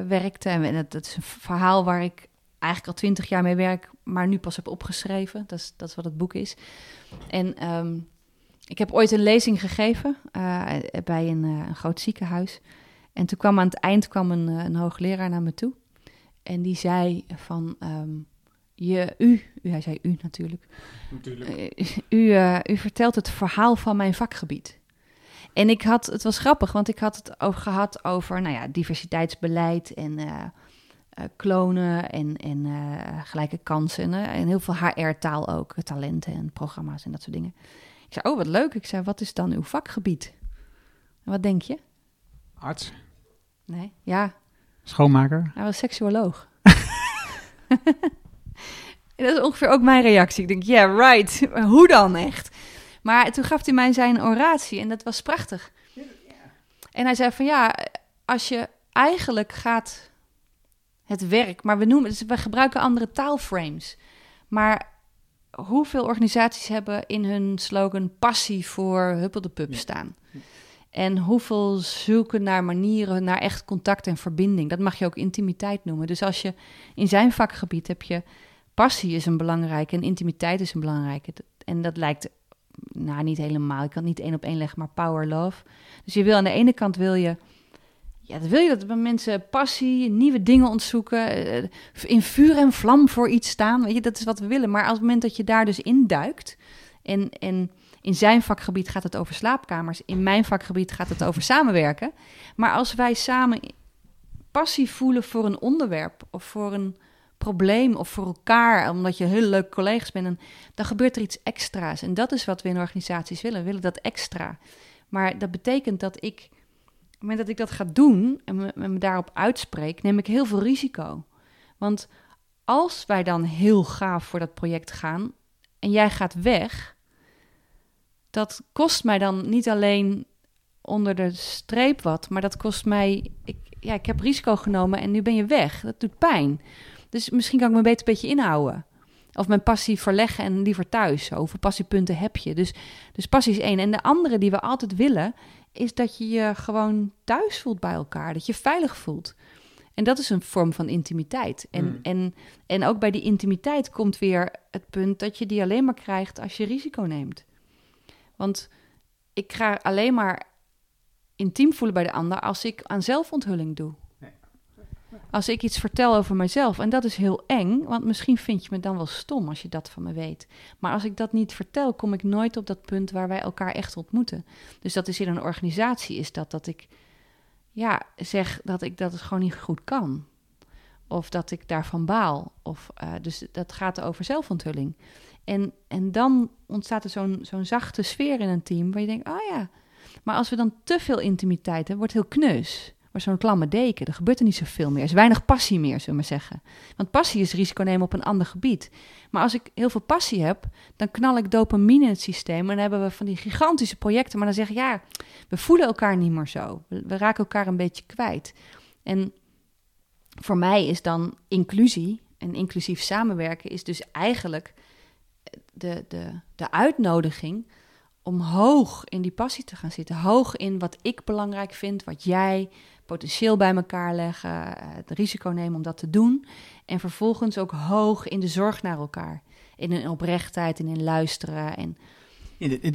werkte, en dat, dat, is een verhaal waar ik eigenlijk al twintig jaar mee werk, maar nu pas heb opgeschreven. Dat is, dat is wat het boek is. En um, ik heb ooit een lezing gegeven bij een, een, groot ziekenhuis. En toen kwam aan het eind kwam een, een hoogleraar naar me toe. En die zei van, um, je, u, u, hij zei u natuurlijk. natuurlijk. u, u vertelt het verhaal van mijn vakgebied. En ik had, het was grappig, want ik had het ook gehad over nou ja, diversiteitsbeleid en uh, uh, klonen en, en uh, gelijke kansen. en heel veel HR-taal ook, talenten en programma's en dat soort dingen. Ik zei, oh wat leuk. Ik zei, wat is dan uw vakgebied? En wat denk je? Arts. Nee, ja. Schoonmaker. Hij was seksuoloog. (laughs) dat is ongeveer ook mijn reactie. Ik denk, yeah, right. Hoe dan echt? Maar toen gaf hij mij zijn oratie en dat was prachtig. En hij zei van ja, als je eigenlijk gaat het werk, maar we noemen, dus we gebruiken andere taalframes. Maar hoeveel organisaties hebben in hun slogan passie voor huppelde staan? En hoeveel zoeken naar manieren, naar echt contact en verbinding. Dat mag je ook intimiteit noemen. Dus als je in zijn vakgebied heb je passie is een belangrijke en intimiteit is een belangrijke. En dat lijkt nou niet helemaal, ik kan het niet één op één leggen, maar power love. Dus je wil aan de ene kant wil je, ja, dan wil je dat mensen passie, nieuwe dingen ontzoeken, eh, in vuur en vlam voor iets staan. Weet je, dat is wat we willen. Maar als het moment dat je daar dus induikt en, en in zijn vakgebied gaat het over slaapkamers, in mijn vakgebied gaat het over samenwerken. Maar als wij samen passie voelen voor een onderwerp of voor een probleem of voor elkaar, omdat je heel leuk collega's bent, dan, dan gebeurt er iets extra's. En dat is wat we in organisaties willen. We willen dat extra. Maar dat betekent dat ik, op het moment dat ik dat ga doen en me, me daarop uitspreek, neem ik heel veel risico. Want als wij dan heel gaaf voor dat project gaan en jij gaat weg, dat kost mij dan niet alleen onder de streep wat, maar dat kost mij. Ik, ja, ik heb risico genomen en nu ben je weg. Dat doet pijn. Dus misschien kan ik me beter een beetje inhouden. Of mijn passie verleggen en liever thuis. Hoeveel passiepunten heb je? Dus, dus passie is één. En de andere die we altijd willen, is dat je je gewoon thuis voelt bij elkaar. Dat je veilig voelt. En dat is een vorm van intimiteit. En, Hmm. en, en ook bij die intimiteit komt weer het punt dat je die alleen maar krijgt als je risico neemt. Want ik ga alleen maar intiem voelen bij de ander als ik aan zelfonthulling doe. Als ik iets vertel over mezelf. En dat is heel eng, want misschien vind je me dan wel stom als je dat van me weet. Maar als ik dat niet vertel, kom ik nooit op dat punt waar wij elkaar echt ontmoeten. Dus dat is in een organisatie, is dat dat ik ja, zeg dat ik dat het gewoon niet goed kan. Of dat ik daarvan baal. Of, eh, dus dat gaat over zelfonthulling. En, en dan ontstaat er zo'n zo'n zachte sfeer in een team waar je denkt, oh ja. Maar als we dan te veel intimiteit hebben, wordt het heel kneus. Wordt zo'n klamme deken. Er gebeurt er niet zoveel meer. Er is weinig passie meer, zullen we maar zeggen. Want passie is risico nemen op een ander gebied. Maar als ik heel veel passie heb, dan knal ik dopamine in het systeem. En dan hebben we van die gigantische projecten. Maar dan zeg ik, ja, we voelen elkaar niet meer zo. We raken elkaar een beetje kwijt. En voor mij is dan inclusie en inclusief samenwerken is dus eigenlijk de, de, de uitnodiging om hoog in die passie te gaan zitten. Hoog in wat ik belangrijk vind, wat jij potentieel bij elkaar leggen, eh, het risico nemen om dat te doen. En vervolgens ook hoog in de zorg naar elkaar. In een oprechtheid en in luisteren. En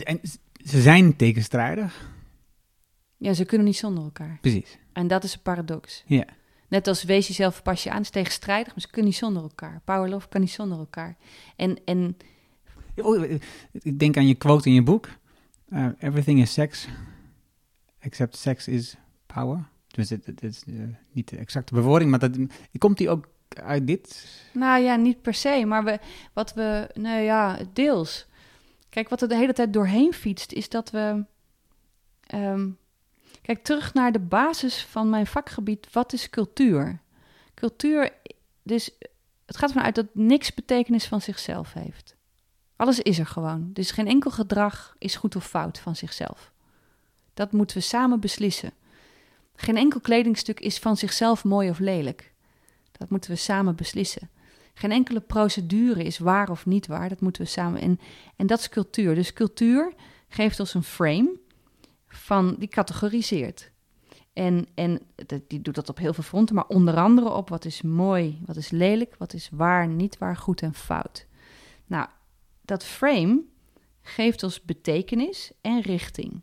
En ze zijn tegenstrijdig. ja, ze kunnen niet zonder elkaar. Precies. En dat is een paradox. Ja. Net als wees jezelf, pas je aan, is tegenstrijdig, maar ze kunnen niet zonder elkaar. Power love kan niet zonder elkaar. En, en Oh, eh, ik denk aan je quote in je boek. Uh, everything is sex, except sex is power. Dus het is eh, niet de exacte bewoording, maar dat, komt die ook uit dit? Nou ja, niet per se, maar we, wat we, nou ja, deels. Kijk, wat er de hele tijd doorheen fietst, is dat we. ehm, kijk, terug naar de basis van mijn vakgebied. Wat is cultuur? Cultuur, dus het gaat ervan uit dat niks betekenis van zichzelf heeft. Alles is er gewoon. Dus geen enkel gedrag is goed of fout van zichzelf. Dat moeten we samen beslissen. Geen enkel kledingstuk is van zichzelf mooi of lelijk. Dat moeten we samen beslissen. Geen enkele procedure is waar of niet waar. Dat moeten we samen. En, en dat is cultuur. Dus cultuur geeft ons een frame van die categoriseert. En, en die doet dat op heel veel fronten, maar onder andere op wat is mooi, wat is lelijk, wat is waar, niet waar, goed en fout. Nou, dat frame geeft ons betekenis en richting.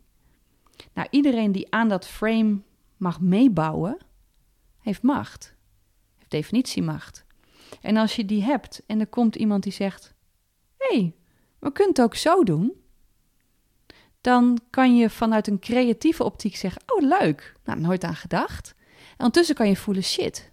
Nou, iedereen die aan dat frame mag meebouwen, heeft macht. Heeft definitiemacht. En als je die hebt en er komt iemand die zegt: Hé, hey, we kunnen het ook zo doen. Dan kan je vanuit een creatieve optiek zeggen: Oh, leuk. Nou, nooit aan gedacht. En ondertussen kan je voelen: shit,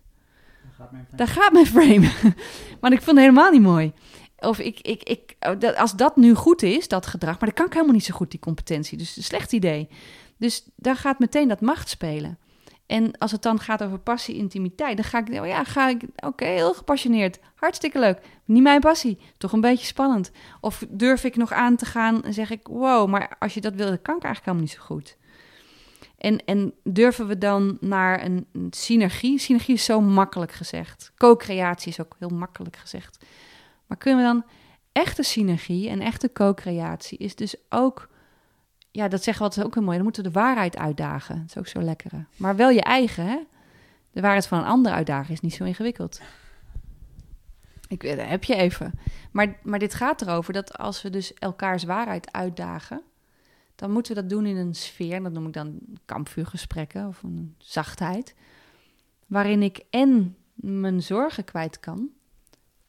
daar gaat mijn frame. (laughs) maar ik vond het helemaal niet mooi. Of ik, ik, ik, oh, als dat nu goed is, dat gedrag, maar dat kan ik helemaal niet zo goed, die competentie. Dus een slecht idee. Dus daar gaat meteen dat macht spelen. En als het dan gaat over passie, intimiteit, dan ga ik, oh ja, ga ik, oké, heel gepassioneerd, hartstikke leuk. Niet mijn passie, toch een beetje spannend. Of durf ik nog aan te gaan en zeg ik, wow, maar als je dat wil, dat kan ik eigenlijk helemaal niet zo goed. En, en durven we dan naar een synergie? Synergie is zo makkelijk gezegd. Co-creatie is ook heel makkelijk gezegd. Maar kunnen we dan echte synergie en echte co-creatie is dus ook, ja, dat zeggen altijd ook heel mooi. Dan moeten we de waarheid uitdagen. Dat is ook zo lekkere. Maar wel je eigen, hè? De waarheid van een ander uitdagen is niet zo ingewikkeld. Ik, weet- daar heb je even. Maar, maar dit gaat erover dat als we dus elkaars waarheid uitdagen, dan moeten we dat doen in een sfeer, en dat noem ik dan kampvuurgesprekken of een zachtheid, waarin ik en mijn zorgen kwijt kan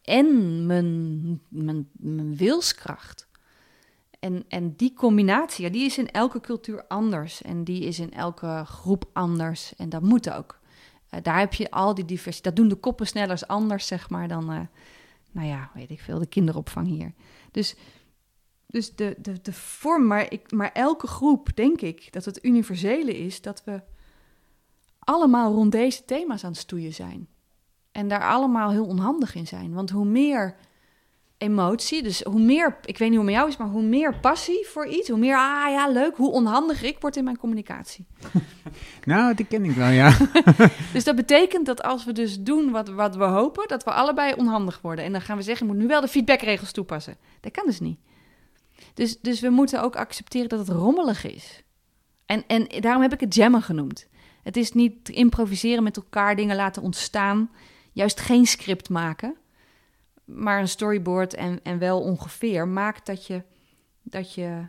en mijn, mijn, mijn wilskracht. En, en die combinatie, die is in elke cultuur anders en die is in elke groep anders en dat moet ook. Eh, daar heb je al die diversiteit. Dat doen de koppensnellers anders, zeg maar, dan, eh, nou ja, weet ik veel, de kinderopvang hier. Dus, dus de, de, de vorm, maar, ik, maar elke groep, denk ik, dat het universele is dat we allemaal rond deze thema's aan het stoeien zijn. En daar allemaal heel onhandig in zijn. Want hoe meer emotie, dus hoe meer, ik weet niet hoe met jou is, maar hoe meer passie voor iets, hoe meer, ah ja, leuk, hoe onhandiger ik word in mijn communicatie. (laughs) Nou, die ken ik wel, ja. (laughs) Dus dat betekent dat als we dus doen wat, wat we hopen, dat we allebei onhandig worden. En dan gaan we zeggen, je moet nu wel de feedbackregels toepassen. Dat kan dus niet. Dus, dus we moeten ook accepteren dat het rommelig is. En, en daarom heb ik het jammen genoemd. Het is niet improviseren met elkaar, dingen laten ontstaan. Juist geen script maken, maar een storyboard en, en wel ongeveer. Maakt dat je, dat je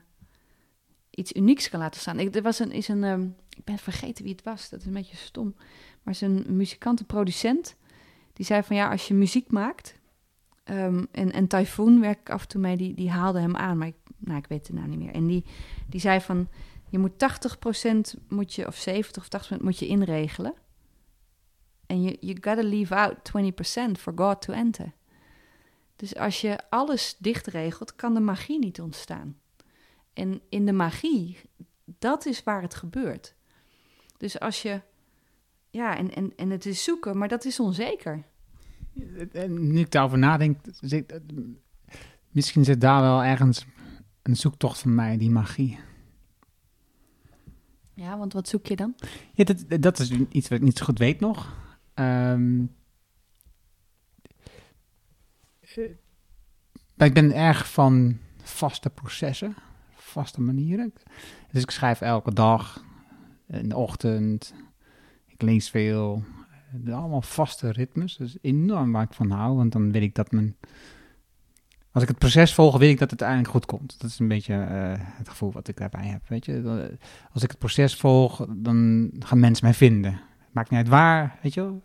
iets unieks kan laten staan. Ik, er was een, is een, ehm, ik ben vergeten wie het was, dat is een beetje stom. Maar is een muzikant, een producent. Die zei van ja, als je muziek maakt. ehm, en, en Typhoon werk ik af en toe mee, die, die haalde hem aan, maar ik, nou, ik weet het nou niet meer. En die, die zei van je moet 80% moet je, of 70 of 80% moet je inregelen. En je you gotta leave out 20% for God to enter. Dus als je alles dichtregelt, kan de magie niet ontstaan. En in de magie, dat is waar het gebeurt. Dus als je, ja, en, en, en het is zoeken, maar dat is onzeker. En nu ik daarover nadenk, misschien zit daar wel ergens een zoektocht van mij, die magie. Ja, want wat zoek je dan? Ja, dat, dat is iets wat ik niet zo goed weet nog. Ehm, eh, maar ik ben erg van vaste processen, vaste manieren. Dus ik schrijf elke dag, in de ochtend, ik lees veel. Allemaal vaste ritmes, dus enorm waar ik van hou, want dan weet ik dat mijn... Als ik het proces volg, weet ik dat het uiteindelijk goed komt. Dat is een beetje eh, het gevoel wat ik daarbij heb, weet je. Eh, Als ik het proces volg, dan gaan mensen mij vinden. Maakt niet uit waar, weet je wel.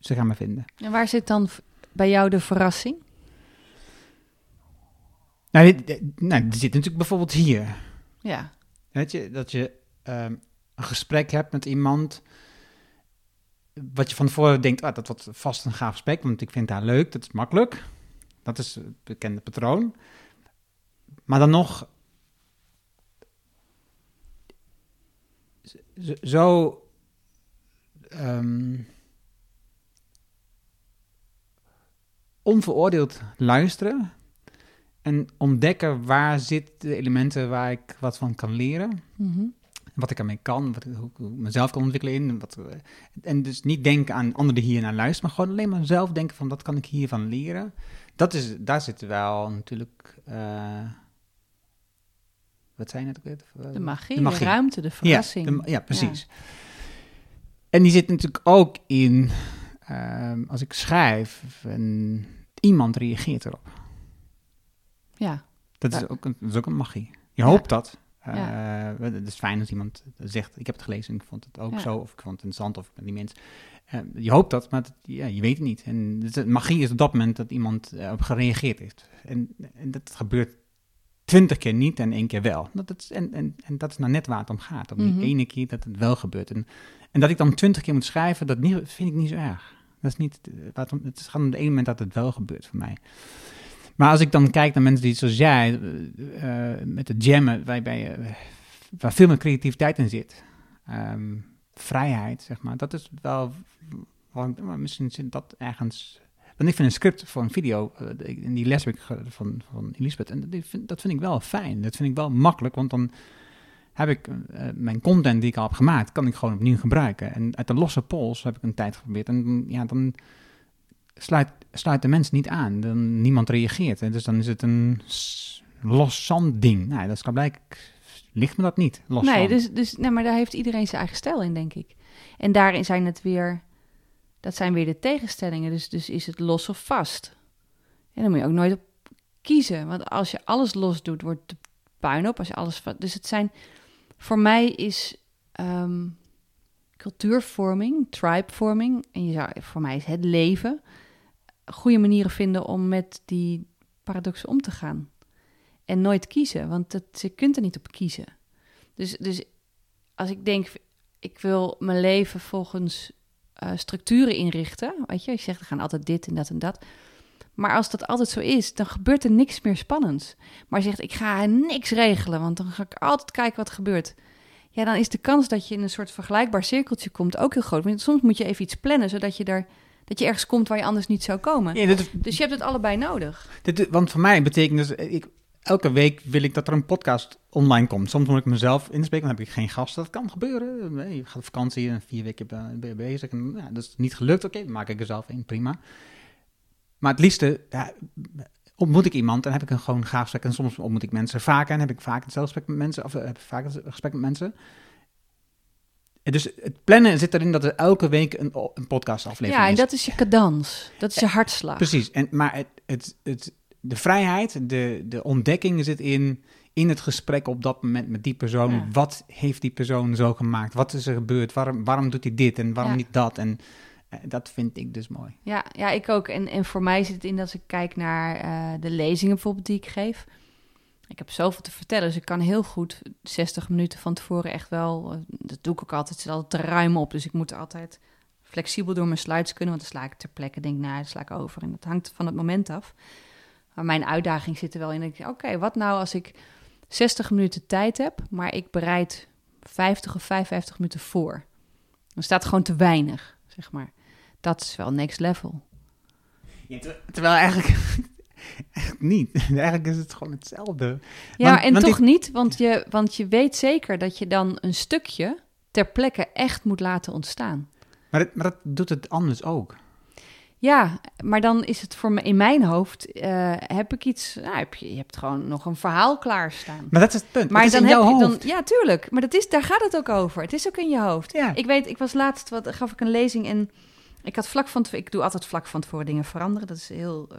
Ze, gaan me vinden. En waar zit dan bij jou de verrassing? Nou, dit, dit- nou, die zit natuurlijk bijvoorbeeld hier. Ja, Weet je, dat je ehm, een gesprek hebt met iemand. Wat je van tevoren denkt, ah, dat wordt vast een gaaf gesprek, want ik vind haar leuk, dat is makkelijk. Dat is het bekende patroon. Maar dan nog. Zo. ehm, onveroordeeld luisteren en ontdekken waar zitten de elementen waar ik wat van kan leren. Mhm. Wat ik ermee kan, wat, ik- hoe, ik mezelf kan ontwikkelen in. en Wat, eh, en dus niet denken aan anderen die hier naar luisteren, maar gewoon alleen maar zelf denken van wat kan ik hiervan leren. Dat is, daar zit wel natuurlijk, eh, wat ook weer? Eh, de magie, de de, magie. ruimte, de verrassing. Ja, de- ja precies. En die zit natuurlijk ook in, als ik schrijf en iemand reageert erop. Ja, Dat is, ook een, dat is ook een magie. Je hoopt dat. Eh, Ja. Het is fijn als iemand zegt, ik heb het gelezen en ik vond het ook zo, of ik vond het interessant, of ik ben die mens. Eh, je hoopt dat, maar ja, je weet het niet. En dus magie is op dat moment dat iemand eh, op gereageerd heeft. En, en dat gebeurt twintig keer niet en één keer wel. Dat, dat is, en, en, en dat is nou net waar het om gaat. Om Mhm. die ene keer dat het wel gebeurt. En, en dat ik dan twintig keer moet schrijven, dat niet, vind ik niet zo erg. Dat is niet, het, het gaat om het ene moment dat het wel gebeurt voor mij. Maar als ik dan kijk naar mensen die zoals jij, eh, eh, met het jammen, waarbij, eh, waar veel meer creativiteit in zit, ehm, vrijheid, zeg maar, dat is wel, misschien zit dat ergens. Want ik vind een script voor een video, in die les heb ik van, van Elisabeth, en dat vind, dat vind ik wel fijn. Dat vind ik wel makkelijk, want dan heb ik eh, mijn content die ik al heb gemaakt, kan ik gewoon opnieuw gebruiken. En uit de losse pols heb ik een tijd geprobeerd. En ja, dan sluit, sluit de mens niet aan. Dan, niemand reageert. En dus dan is het een los zand ding. Nou, dat is blijkbaar ligt me dat niet. Los nee, dus, dus, nee, maar daar heeft iedereen zijn eigen stijl in, denk ik. En daarin zijn het weer dat zijn weer de tegenstellingen. Dus, dus is het los of vast? En dan moet je ook nooit op kiezen. Want als je alles los doet, wordt de puin op. Als je alles dus het zijn, voor mij is ehm, cultuurvorming, tribevorming, en je zou, voor mij is het leven, goede manieren vinden om met die paradoxen om te gaan. En nooit kiezen, want dat, je kunt er niet op kiezen. Dus, dus als ik denk, ik wil mijn leven volgens eh, structuren inrichten, weet je, je zegt, er gaan altijd dit en dat en dat. Maar als dat altijd zo is, dan gebeurt er niks meer spannends. Maar zegt, ik ga niks regelen, want dan ga ik altijd kijken wat er gebeurt. Ja, dan is de kans dat je in een soort vergelijkbaar cirkeltje komt ook heel groot. Want soms moet je even iets plannen, zodat je, daar, dat je ergens komt waar je anders niet zou komen. Ja, dit, Dus je hebt het allebei nodig. dit, want voor mij betekent dus, ik, elke week wil ik dat er een podcast online komt. Soms moet ik mezelf inspreken, dan heb ik geen gasten. Dat kan gebeuren. Je gaat op vakantie en vier weken ben je bezig. En, ja, dat is niet gelukt. Oké, maak ik er zelf een, prima. Maar het liefste ja, ontmoet ik iemand en heb ik een gewoon gaaf gesprek. En soms ontmoet ik mensen vaker en heb ik vaak hetzelfde gesprek met mensen. Of eh, heb ik vaak het gesprek met mensen. En dus het plannen zit erin dat er elke week een, een podcastaflevering Ja, en is. dat is je cadans. Dat is je hartslag. Precies, en, maar het, het, het, de vrijheid, de, de ontdekking zit in, in het gesprek op dat moment met die persoon. Ja. Wat heeft die persoon zo gemaakt? Wat is er gebeurd? Waarom, waarom doet hij dit en waarom Ja. niet dat? En dat vind ik dus mooi. Ja, ja, ik ook. En, en voor mij zit het in dat ik kijk naar eh, de lezingen bijvoorbeeld die ik geef. Ik heb zoveel te vertellen, dus ik kan heel goed 60 minuten van tevoren echt wel... eh, dat doe ik ook altijd, het zit altijd ruim op. Dus ik moet altijd flexibel door mijn slides kunnen, want dan sla ik ter plekke, denk nou, dat sla ik over. En dat hangt van het moment af. Maar mijn uitdaging zit er wel in. oké, wat nou als ik 60 minuten tijd heb, maar ik bereid 50 of 55 minuten voor? Dan staat gewoon te weinig, zeg maar. Dat is wel next level. terwijl eigenlijk, (laughs) eigenlijk niet. (laughs) Eigenlijk is het gewoon hetzelfde. Ja, Want- en want toch ik- niet, want je, want je weet zeker dat je dan een stukje ter plekke echt moet laten ontstaan. Maar, het, maar dat doet het anders ook. Ja, maar dan is het voor me in mijn hoofd, eh, heb ik iets, nou, heb je, je hebt gewoon nog een verhaal klaarstaan. Maar dat is het punt. Maar het is dan in heb jouw je dan, ja, tuurlijk. Maar dat is, daar gaat het ook over. Het is ook in je hoofd. Ja. Ik weet, ik was laatst, wat gaf ik een lezing en ik had vlak van, ik doe altijd vlak van tevoren dingen veranderen. Dat is heel eh,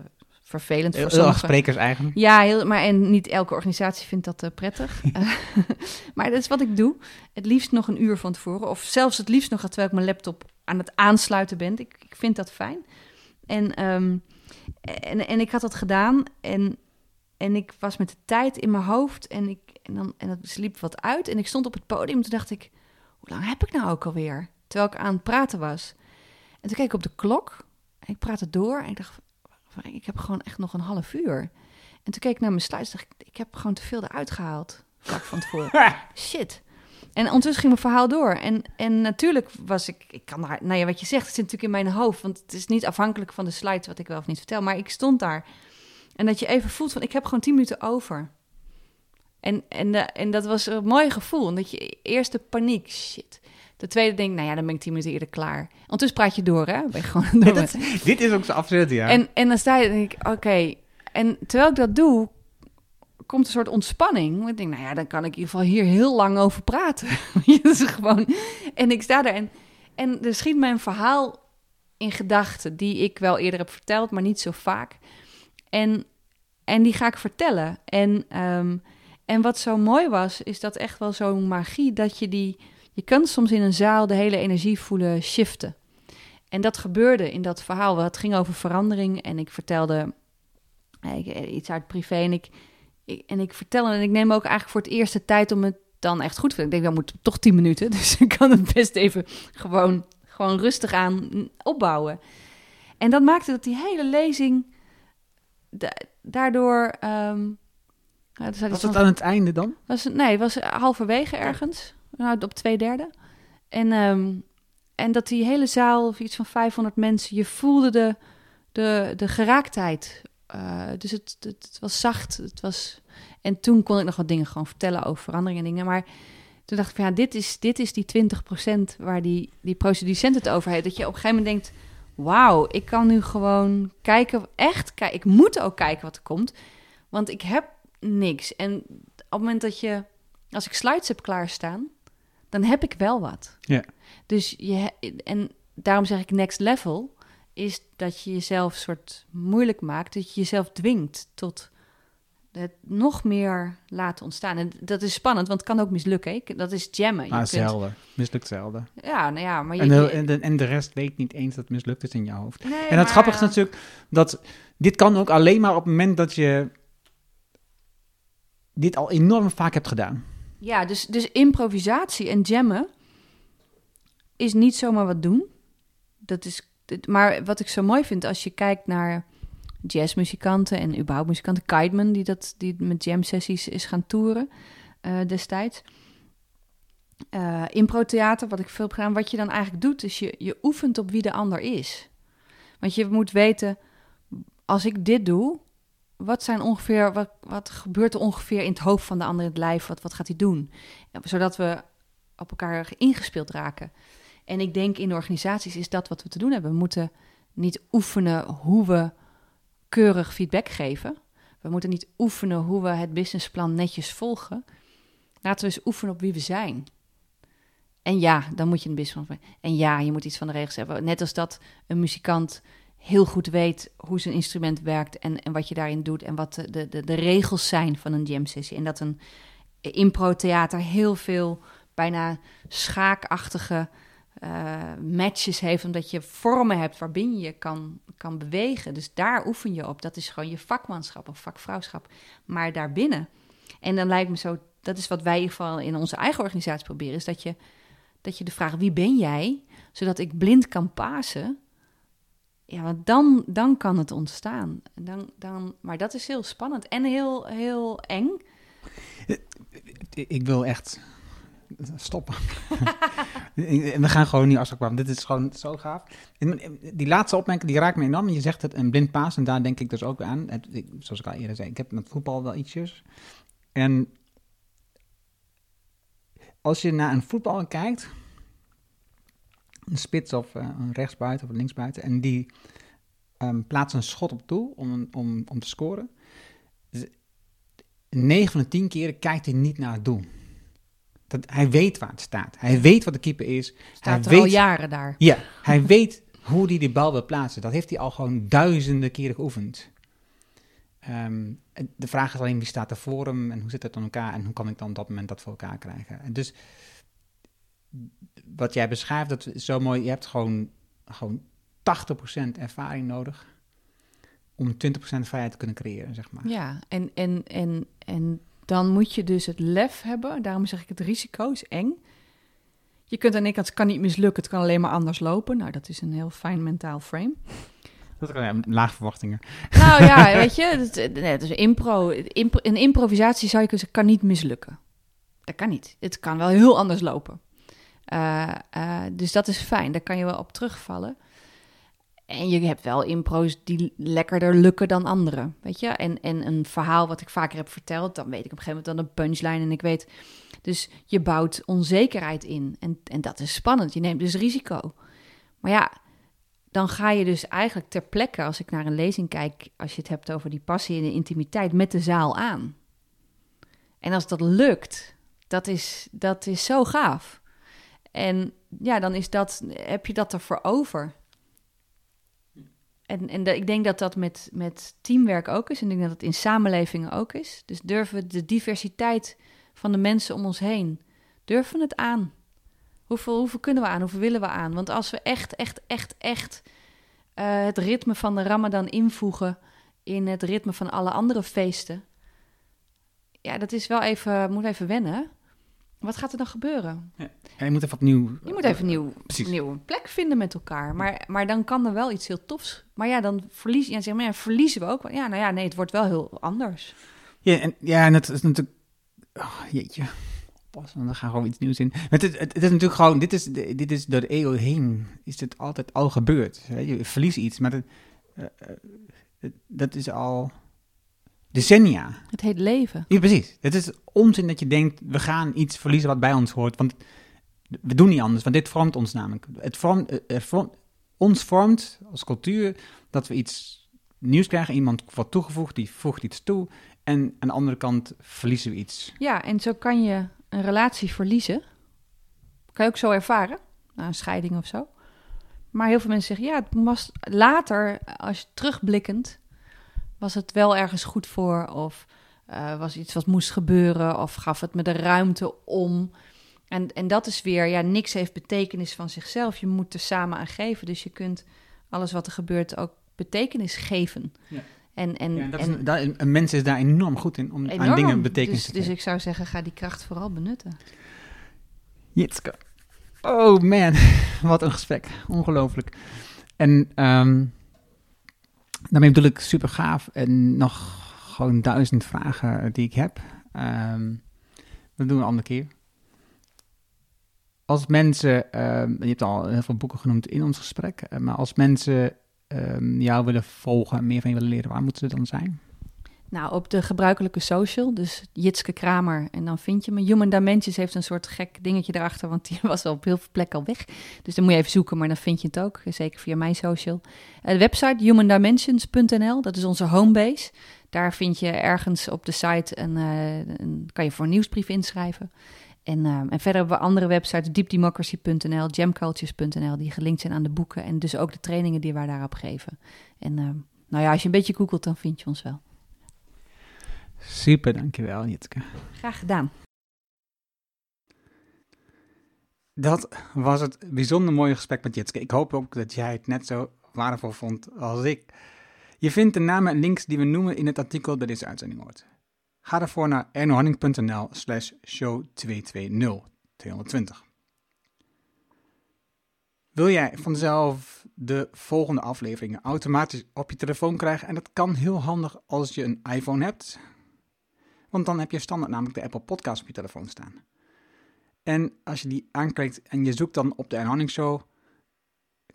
vervelend voor Heel sommigen. sprekers eigen. Ja, heel, maar en niet elke organisatie vindt dat eh, prettig. (laughs) Eh, (laughs) maar dat is wat ik doe. Het liefst nog een uur van tevoren. Of zelfs het liefst nog terwijl ik mijn laptop aan het aansluiten ben. Ik, ik vind dat fijn. En, ehm, en, en ik had dat gedaan. En, en ik was met de tijd in mijn hoofd. En, ik, en, dan, en het liep wat uit. En ik stond op het podium. En toen dacht ik, hoe lang heb ik nou ook alweer? Terwijl ik aan het praten was. En toen keek ik op de klok. En ik praatte door. En ik dacht, ik heb gewoon echt nog een half uur. En toen keek ik naar mijn slides. dacht ik, ik heb gewoon te veel eruit gehaald. Vlak van tevoren. (laughs) Shit. En ondertussen ging mijn verhaal door. En, en natuurlijk was ik, ik kan daar, nou ja, wat je zegt, het zit natuurlijk in mijn hoofd. Want het is niet afhankelijk van de slides wat ik wel of niet vertel. Maar ik stond daar. En dat je even voelt van, ik heb gewoon tien minuten over. En, en, eh, en dat was een mooi gevoel. Dat je eerste paniek, shit. De tweede denk, nou ja, dan ben ik tien minuten eerder klaar. Ondertussen praat je door, hè? Ben je gewoon (laughs) door. Dat- dit is ook zo absurd, ja. En, en dan sta je en denk ik, oké. En terwijl ik dat doe, komt een soort ontspanning. Ik denk, nou ja, dan kan ik in ieder geval hier heel lang over praten. (laughs) Is gewoon... En ik sta daar en, en er schiet mij een verhaal in gedachten... die ik wel eerder heb verteld, maar niet zo vaak. En, en die ga ik vertellen. En, ehm, en wat zo mooi was, is dat echt wel zo'n magie... dat je die... Je kan soms in een zaal de hele energie voelen shiften. En dat gebeurde in dat verhaal. Het ging over verandering en ik vertelde eh, iets uit privé. En ik, ik, en ik vertel en ik neem ook eigenlijk voor het eerst de tijd om het dan echt goed te vinden. Ik denk, dan moet toch tien minuten. (laughs) Dus ik kan het best even gewoon, gewoon rustig aan opbouwen. En dat maakte dat die hele lezing da- daardoor... ehm, nou, Was het aan het einde dan? was nee, het was halverwege ergens. Nou, op twee derde. En, ehm, en dat die hele zaal, of iets van 500 mensen, je voelde de, de, de geraaktheid. Eh, dus het, het, was zacht. Het was, en toen kon ik nog wat dingen gewoon vertellen over veranderingen en dingen. Maar toen dacht ik van ja, dit is, dit is die 20% waar die, die producent het over heeft. Dat je op een gegeven moment denkt, wauw, ik kan nu gewoon kijken, echt kijken. Ik moet ook kijken wat er komt. Want ik heb niks. En op het moment dat je, als ik slides heb klaarstaan, dan heb ik wel wat. Ja. Dus je, en daarom zeg ik next level, is dat je jezelf soort moeilijk maakt, dat je jezelf dwingt tot het nog meer laten ontstaan. En dat is spannend, want het kan ook mislukken. Ik, dat is jammen. Je kunt- zelden. Mislukt zelden. Ja, nou ja, maar je... En de, en, de, en de rest weet niet eens dat het mislukt is in je hoofd. Nee, En het grappige is natuurlijk dat dit kan ook alleen maar op het moment dat je dit al enorm vaak hebt gedaan. Ja, dus, dus improvisatie en jammen is niet zomaar wat doen. Dat is, maar wat ik zo mooi vind als je kijkt naar jazzmuzikanten en überhaupt muzikanten, Kaidman die, dat, die met jam sessies is gaan toeren eh, destijds. Eh improtheater, wat ik veel heb gedaan, wat je dan eigenlijk doet, is je, je oefent op wie de ander is. Want je moet weten, als ik dit doe, wat zijn ongeveer, wat, wat gebeurt er ongeveer in het hoofd van de ander in het lijf? Wat, wat gaat hij doen? Zodat we op elkaar ingespeeld raken. En ik denk in de organisaties is dat wat we te doen hebben. We moeten niet oefenen hoe we keurig feedback geven. We moeten niet oefenen hoe we het businessplan netjes volgen. Laten we eens oefenen op wie we zijn. En ja, dan moet je een businessplan. En ja, je moet iets van de regels hebben. Net als dat een muzikant heel goed weet hoe zijn instrument werkt en, en wat je daarin doet en wat de, de, de, regels zijn van een jam sessie. En dat een impro-theater heel veel bijna schaakachtige eh, matches heeft, omdat je vormen hebt waarbinnen je kan, kan bewegen. Dus daar oefen je op. Dat is gewoon je vakmanschap of vakvrouwschap. Maar daarbinnen. En dan lijkt me zo, dat is wat wij in ieder geval in onze eigen organisatie proberen, is dat je, dat je de vraag wie ben jij, zodat ik blind kan pasen. Ja, want dan, dan kan het ontstaan. Dan, dan, maar dat is heel spannend en heel, heel eng. Ik wil echt stoppen. (laughs) We gaan gewoon niet afspraken. Dit is gewoon zo gaaf. Die laatste opmerking die raakt me enorm. Je zegt het een blind paas en daar denk ik dus ook aan. Zoals ik al eerder zei, ik heb met voetbal wel ietsjes. En als je naar een voetballer kijkt, een spits of eh, een rechtsbuiten of een linksbuiten, en die ehm, plaatst een schot op doel om, om, om te scoren. 9 van de 10 keren kijkt hij niet naar het doel. Dat, hij weet waar het staat. Hij weet wat de keeper is. Staat hij er al weet, jaren daar. Ja, hij weet hoe hij die bal wil plaatsen. Dat heeft hij al gewoon duizenden keren geoefend. Ehm, de vraag is alleen wie staat er voor hem en hoe zit het aan elkaar en hoe kan ik dan op dat moment dat voor elkaar krijgen. En dus wat jij beschrijft, dat is zo mooi. Je hebt gewoon, gewoon 80% ervaring nodig om 20% vrijheid te kunnen creëren, zeg maar. Ja, en, en, en, en dan moet je dus het lef hebben. Daarom zeg ik het risico is eng. Je kunt aan de ene kant, het kan niet mislukken, het kan alleen maar anders lopen. Nou, dat is een heel fijn mentaal frame. Dat kan, ja, laag verwachtingen. Nou ja, (laughs) weet je, het, nee, het is. Impro- Een improvisatie zou je kunnen zeggen, kan niet mislukken. Dat kan niet. Het kan wel heel anders lopen. Eh, eh, dus dat is fijn, daar kan je wel op terugvallen. En je hebt wel impro's die lekkerder lukken dan andere, weet je. En, en een verhaal wat ik vaker heb verteld, dan weet ik op een gegeven moment dan een punchline en ik weet... Dus je bouwt onzekerheid in en, en dat is spannend. Je neemt dus risico. Maar ja, dan ga je dus eigenlijk ter plekke, als ik naar een lezing kijk, als je het hebt over die passie en de intimiteit, met de zaal aan. En als dat lukt, dat is, dat is zo gaaf. En ja, dan is dat, heb je dat ervoor over. En, en ik denk dat dat met, met teamwerk ook is. En ik denk dat het in samenlevingen ook is. Dus durven we de diversiteit van de mensen om ons heen, durven we het aan? Hoeveel, hoeveel kunnen we aan? Hoeveel willen we aan? Want als we echt, echt, echt, echt eh, het ritme van de Ramadan invoegen in het ritme van alle andere feesten. Ja, dat is wel even, moet even wennen. Wat gaat er dan gebeuren? En je moet even opnieuw... Je moet even een nieuw, nieuwe plek vinden met elkaar. Maar, maar dan kan er wel iets heel tofs. Maar ja, dan verliezen, ja, zeg maar, ja, verliezen we ook. Ja, nou ja, nee, het wordt wel heel anders. Ja, en, ja, en het is natuurlijk... Oh, jeetje. Pas, dan gaan gewoon iets nieuws in. Het, is- het, het is natuurlijk gewoon... Dit is, dit is door de eeuw heen... is dit altijd al gebeurd. Je verliest iets, maar dat, eh, eh, het- dat is al decennia. Het heet leven. Ja, precies. Het is onzin dat je denkt... we gaan iets verliezen wat bij ons hoort. Want we doen niet anders. Want dit vormt ons namelijk. Het vormt, eh, er vormt- ons vormt als cultuur... dat we iets nieuws krijgen. Iemand wordt toegevoegd, die voegt iets toe... En aan de andere kant verliezen we iets. Ja, en zo kan je een relatie verliezen. Kan je ook zo ervaren, na een scheiding of zo. Maar heel veel mensen zeggen, ja, het was later, als je terugblikkend, was het wel ergens goed voor. Of uh, was iets wat moest gebeuren. Of gaf het me de ruimte om. En, en dat is weer, ja, niks heeft betekenis van zichzelf. Je moet er samen aan geven. Dus je kunt alles wat er gebeurt ook betekenis geven. Ja. En, en, ja, en, is, een mens is daar enorm goed in om aan dingen betekenis dus, te geven. Dus ik zou zeggen, ga die kracht vooral benutten. Jitske. Oh man, (laughs) wat een gesprek. Ongelooflijk. En um, daarmee bedoel ik super gaaf en nog gewoon duizend vragen die ik heb. Um, dat doen we een andere keer. Als mensen, um, je hebt al heel veel boeken genoemd in ons gesprek, eh, maar als mensen jou willen volgen, meer van je willen leren, waar moeten ze dan zijn? Nou, op de gebruikelijke social, dus Jitske Kramer. En dan vind je me. Human Dimensions heeft een soort gek dingetje erachter, want die (laughs) was op heel veel plekken al weg. Dus dan moet je even zoeken, maar dan vind je het ook. Zeker via mijn social. De website humandimensions.nl, dat is onze homebase. Daar vind je ergens op de site een, een kan je voor een nieuwsbrief inschrijven. En, uh, en verder hebben we andere websites, deepdemocracy.nl, jamcultures.nl, die gelinkt zijn aan de boeken en dus ook de trainingen die wij daarop geven. En nou ja, als je een beetje googelt, dan vind je ons wel. Super, dankjewel Jitske. Graag gedaan. Dat was het bijzonder mooie gesprek met Jitske. Ik hoop ook dat jij het net zo waardevol vond als ik. Je vindt de namen en links die we noemen in het artikel dat deze uitzending hoort. Ga daarvoor naar ernohanning.nl slash show 220 220. Wil jij vanzelf de volgende afleveringen automatisch op je telefoon krijgen? En dat kan heel handig als je een iPhone hebt. Want dan heb je standaard namelijk de Apple Podcast op je telefoon staan. En als je die aanklikt en je zoekt dan op de Herhaling Show,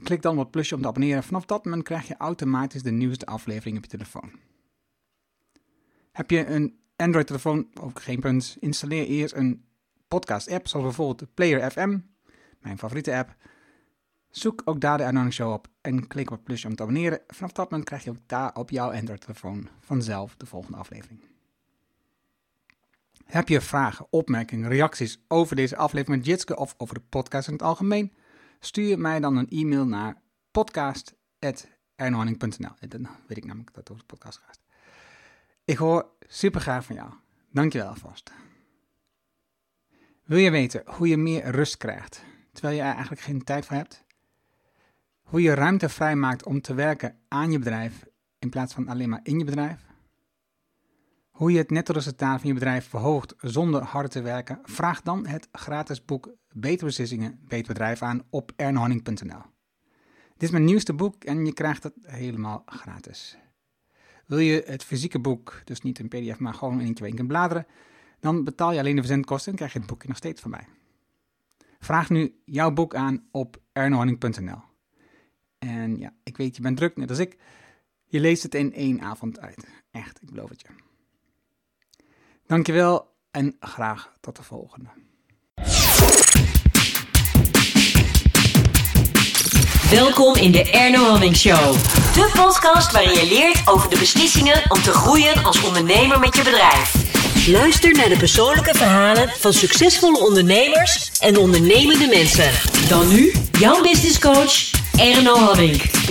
klik dan op het plusje om te abonneren. Vanaf dat moment krijg je automatisch de nieuwste aflevering op je telefoon. Heb je een Android-telefoon, ook geen punt, installeer eerst een podcast-app, zoals bijvoorbeeld Player FM, mijn favoriete app. Zoek ook daar de Herhaling Show op en klik op het plusje om te abonneren. Vanaf dat moment krijg je ook daar op jouw Android-telefoon vanzelf de volgende aflevering. Heb je vragen, opmerkingen, reacties over deze aflevering met Jitske of over de podcast in het algemeen? Stuur mij dan een e-mail naar podcast.ernohanning.nl. Dan weet ik namelijk dat het over de podcast gaat. Ik hoor super graag van jou. Dankjewel alvast. Wil je weten hoe je meer rust krijgt, terwijl je er eigenlijk geen tijd voor hebt? Hoe je ruimte vrijmaakt om te werken aan je bedrijf in plaats van alleen maar in je bedrijf? Hoe je het netto-resultaat van je bedrijf verhoogt zonder hard te werken? Vraag dan het gratis boek Betere Beslissingen, Beter Bedrijf aan op ernhonning.nl. Dit is mijn nieuwste boek en je krijgt het helemaal gratis. Wil je het fysieke boek, dus niet een pdf, maar gewoon in twee keer bladeren, dan betaal je alleen de verzendkosten en krijg je het boekje nog steeds van mij. Vraag nu jouw boek aan op ernhonning.nl. En ja, ik weet, je bent druk, net als ik. Je leest het in één avond uit. Echt, ik beloof het je. Dankjewel en graag tot de volgende. Welkom in de Erno Hamming Show. De podcast waarin je leert over de beslissingen om te groeien als ondernemer met je bedrijf. Luister naar de persoonlijke verhalen van succesvolle ondernemers en ondernemende mensen. Dan nu jouw business coach Erno Hamming.